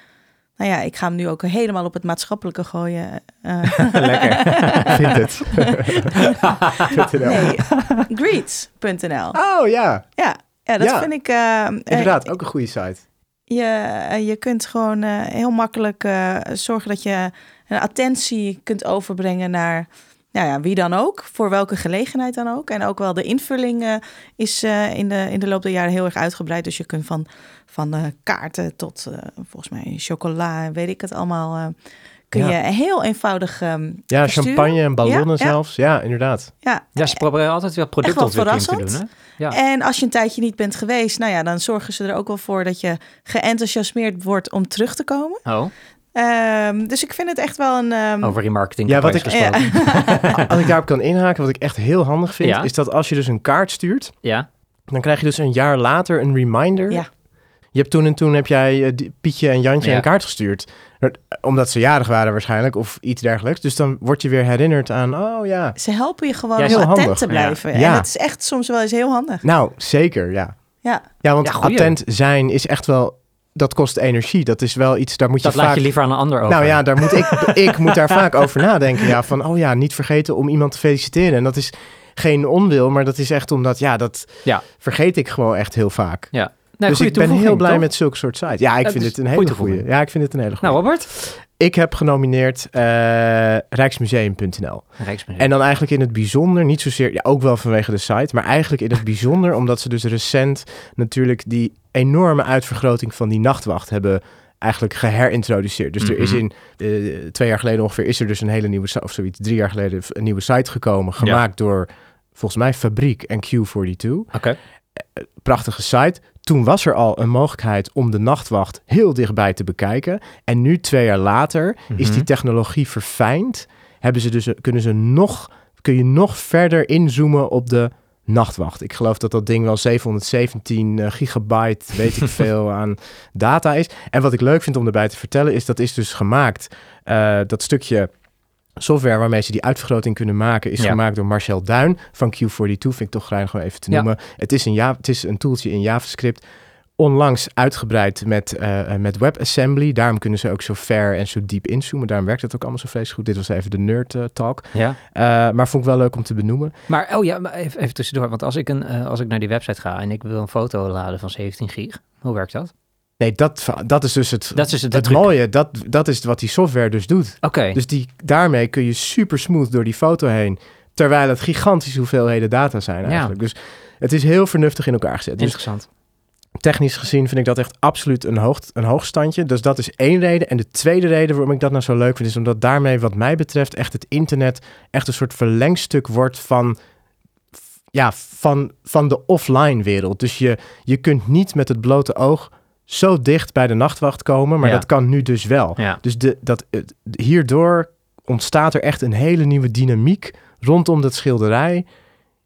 nou ja, ik ga hem nu ook helemaal op het maatschappelijke gooien. eh. Lekker. Vind het. nee, greets.nl. Oh ja, Ja, ja, dat Ja, vind ik... eh, inderdaad. Ook een goede site. Je, je kunt gewoon heel makkelijk zorgen dat je een attentie kunt overbrengen naar nou ja, wie dan ook, voor welke gelegenheid dan ook. En ook wel de invulling eh, is eh, in, de, in de loop der jaren heel erg uitgebreid. Dus je kunt van, van eh, kaarten tot eh, volgens mij chocola en weet ik het allemaal, eh, kun Ja. je heel eenvoudig ehm, Ja, versturen. champagne en ballonnen Ja, zelfs. Ja, inderdaad. Ja. Ja, ze proberen altijd wel productontwikkeling te doen. verrassend. Hè? Ja. En als je een tijdje niet bent geweest, nou ja, dan zorgen ze er ook wel voor dat je geenthousiasmeerd wordt om terug te komen. Oh, Ehm, dus ik vind het echt wel een. ehm, over die marketing. Ja, wat ik- gesproken. Als ik daarop kan inhaken, wat ik echt heel handig vind, Ja. is dat als je dus een kaart stuurt, Ja, dan krijg je dus een jaar later een reminder. Ja. Je hebt toen en toen heb jij eh, Pietje en Jantje Ja. een kaart gestuurd. Omdat ze jarig waren waarschijnlijk, of iets dergelijks. Dus dan word je weer herinnerd aan, oh ja. Ze helpen je gewoon Ja, heel attent handig. te blijven. Ja. En Ja. het is echt soms wel eens heel handig. Nou, zeker, ja. Ja, Ja, want Ja, attent zijn is echt wel, dat kost energie. Dat is wel iets, daar moet je dat laat je liever aan een ander over. Nou ja, daar moet ik, ik moet daar vaak over nadenken. Ja, van, oh ja, niet vergeten om iemand te feliciteren. En dat is geen onwil, maar dat is echt omdat, ja, dat Ja. vergeet ik gewoon echt heel vaak. Ja. Nee, dus ik ben heel blij toch? met zulke soort sites. Ja, ik vind dus het een hele goede. Ja, ik vind het een hele goede. Nou, Robert. Ik heb genomineerd eh, Rijksmuseum.nl. Rijksmuseum. En dan eigenlijk in het bijzonder, niet zozeer, ja, ook wel vanwege de site, maar eigenlijk in het bijzonder omdat ze dus recent natuurlijk die enorme uitvergroting van die nachtwacht hebben eigenlijk geherintroduceerd. Dus er is Mhm. in eh, twee jaar geleden ongeveer is er dus een hele nieuwe of zoiets, drie jaar geleden een nieuwe site gekomen, gemaakt door volgens mij Fabriek en Q42 Oké. prachtige site. Toen was er al een mogelijkheid om de nachtwacht heel dichtbij te bekijken. En nu, twee jaar later, is Mhm. die technologie verfijnd. Hebben ze dus, kunnen ze nog, kun je nog verder inzoomen op de nachtwacht. Ik geloof dat dat ding wel 717 eh, gigabyte, weet ik veel, aan data is. En wat ik leuk vind om erbij te vertellen, is dat is dus gemaakt, eh, dat stukje software waarmee ze die uitvergroting kunnen maken, is Ja. gemaakt door Marcel Duin van Q42. Vind ik toch graag gewoon even te Ja. noemen. Het, is een ja, het is een toeltje in JavaScript. Onlangs uitgebreid met, eh, eh, met WebAssembly. Daarom kunnen ze ook zo ver en zo diep inzoomen. Daarom werkt het ook allemaal zo vreselijk goed. Dit was even de nerd eh, talk. Ja. Maar vond ik wel leuk om te benoemen. Maar, oh ja, maar even, even tussendoor. Want als ik, een, als ik naar die website ga en ik wil een foto laden van 17 gig, hoe werkt dat? Nee, dat, dat is dus het, Dat is het, mooie. Dat, dat is wat die software dus doet. Oké. Dus die, daarmee kun je super smooth door die foto heen. Terwijl het gigantische hoeveelheden data zijn Ja. eigenlijk. Dus het is heel vernuftig in elkaar gezet. Dus Interessant. technisch gezien vind ik dat echt absoluut een, hoog, een hoogstandje. Dus dat is één reden. En de tweede reden waarom ik dat nou zo leuk vind... is omdat daarmee wat mij betreft echt het internet... echt een soort verlengstuk wordt van... Ja, van, van de offline wereld. Dus je, je kunt niet met het blote oog zo dicht bij de nachtwacht komen. Maar Ja. dat kan nu dus wel. Ja. Dus de, dat, het- hierdoor ontstaat er echt een hele nieuwe dynamiek rondom dat schilderij.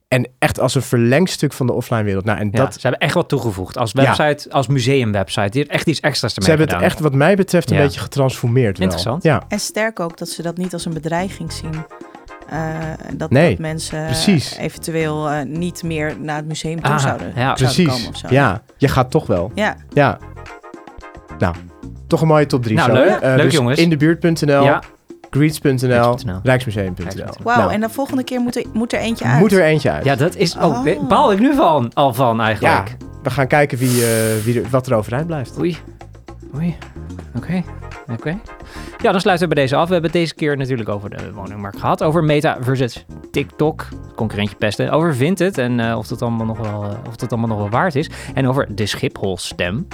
En echt als een verlengstuk van de offline wereld. Nou, en Ja, dat, ze hebben echt wat toegevoegd. Als Ja. website, als museumwebsite. Die heeft echt iets extra's ermee ze hebben het echt, wat mij betreft, een Ja. beetje getransformeerd. Wel. Interessant. Ja, En sterk ook dat ze dat niet als een bedreiging zien. Eh, dat, Nee, dat mensen precies. eventueel eh, niet meer naar het museum toe Ah, zouden, ja. zouden precies. komen of zo. Ja, je gaat toch wel. Ja, Ja. Nou, toch een mooie top 3 Nou, zo. leuk. Eh, dus jongens. In de buurt.nl, Ja, greets.nl, rijksmuseum.nl. Rijksmuseum. wauw. Nou, En de volgende keer moet er, moet er eentje uit. moet er eentje uit. ja, dat is... Oh, Oh. baal ik nu van, al van Ja, eigenlijk. we gaan kijken wie, eh, wie er, wat er overeind blijft. Oei. Oei. Oké. Oké. Ja, dan sluiten we bij deze af. We hebben het deze keer natuurlijk over de woningmarkt gehad. Over Meta versus TikTok. Concurrentje pesten. Over Vinted en eh, of, het allemaal nog wel, eh, of het allemaal nog wel waard is. En over de Schiphol-stem.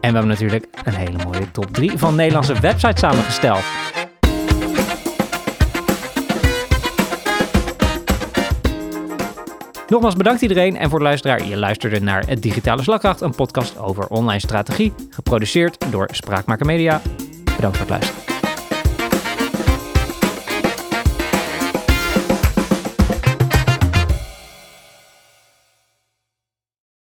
En we hebben natuurlijk een hele mooie top 3 van Nederlandse websites samengesteld. Nogmaals bedankt iedereen en voor de luisteraar. Je luisterde naar Het Digitale Slagkracht, een podcast over online strategie, geproduceerd door Spraakmaker Media. Bedankt voor het luisteren.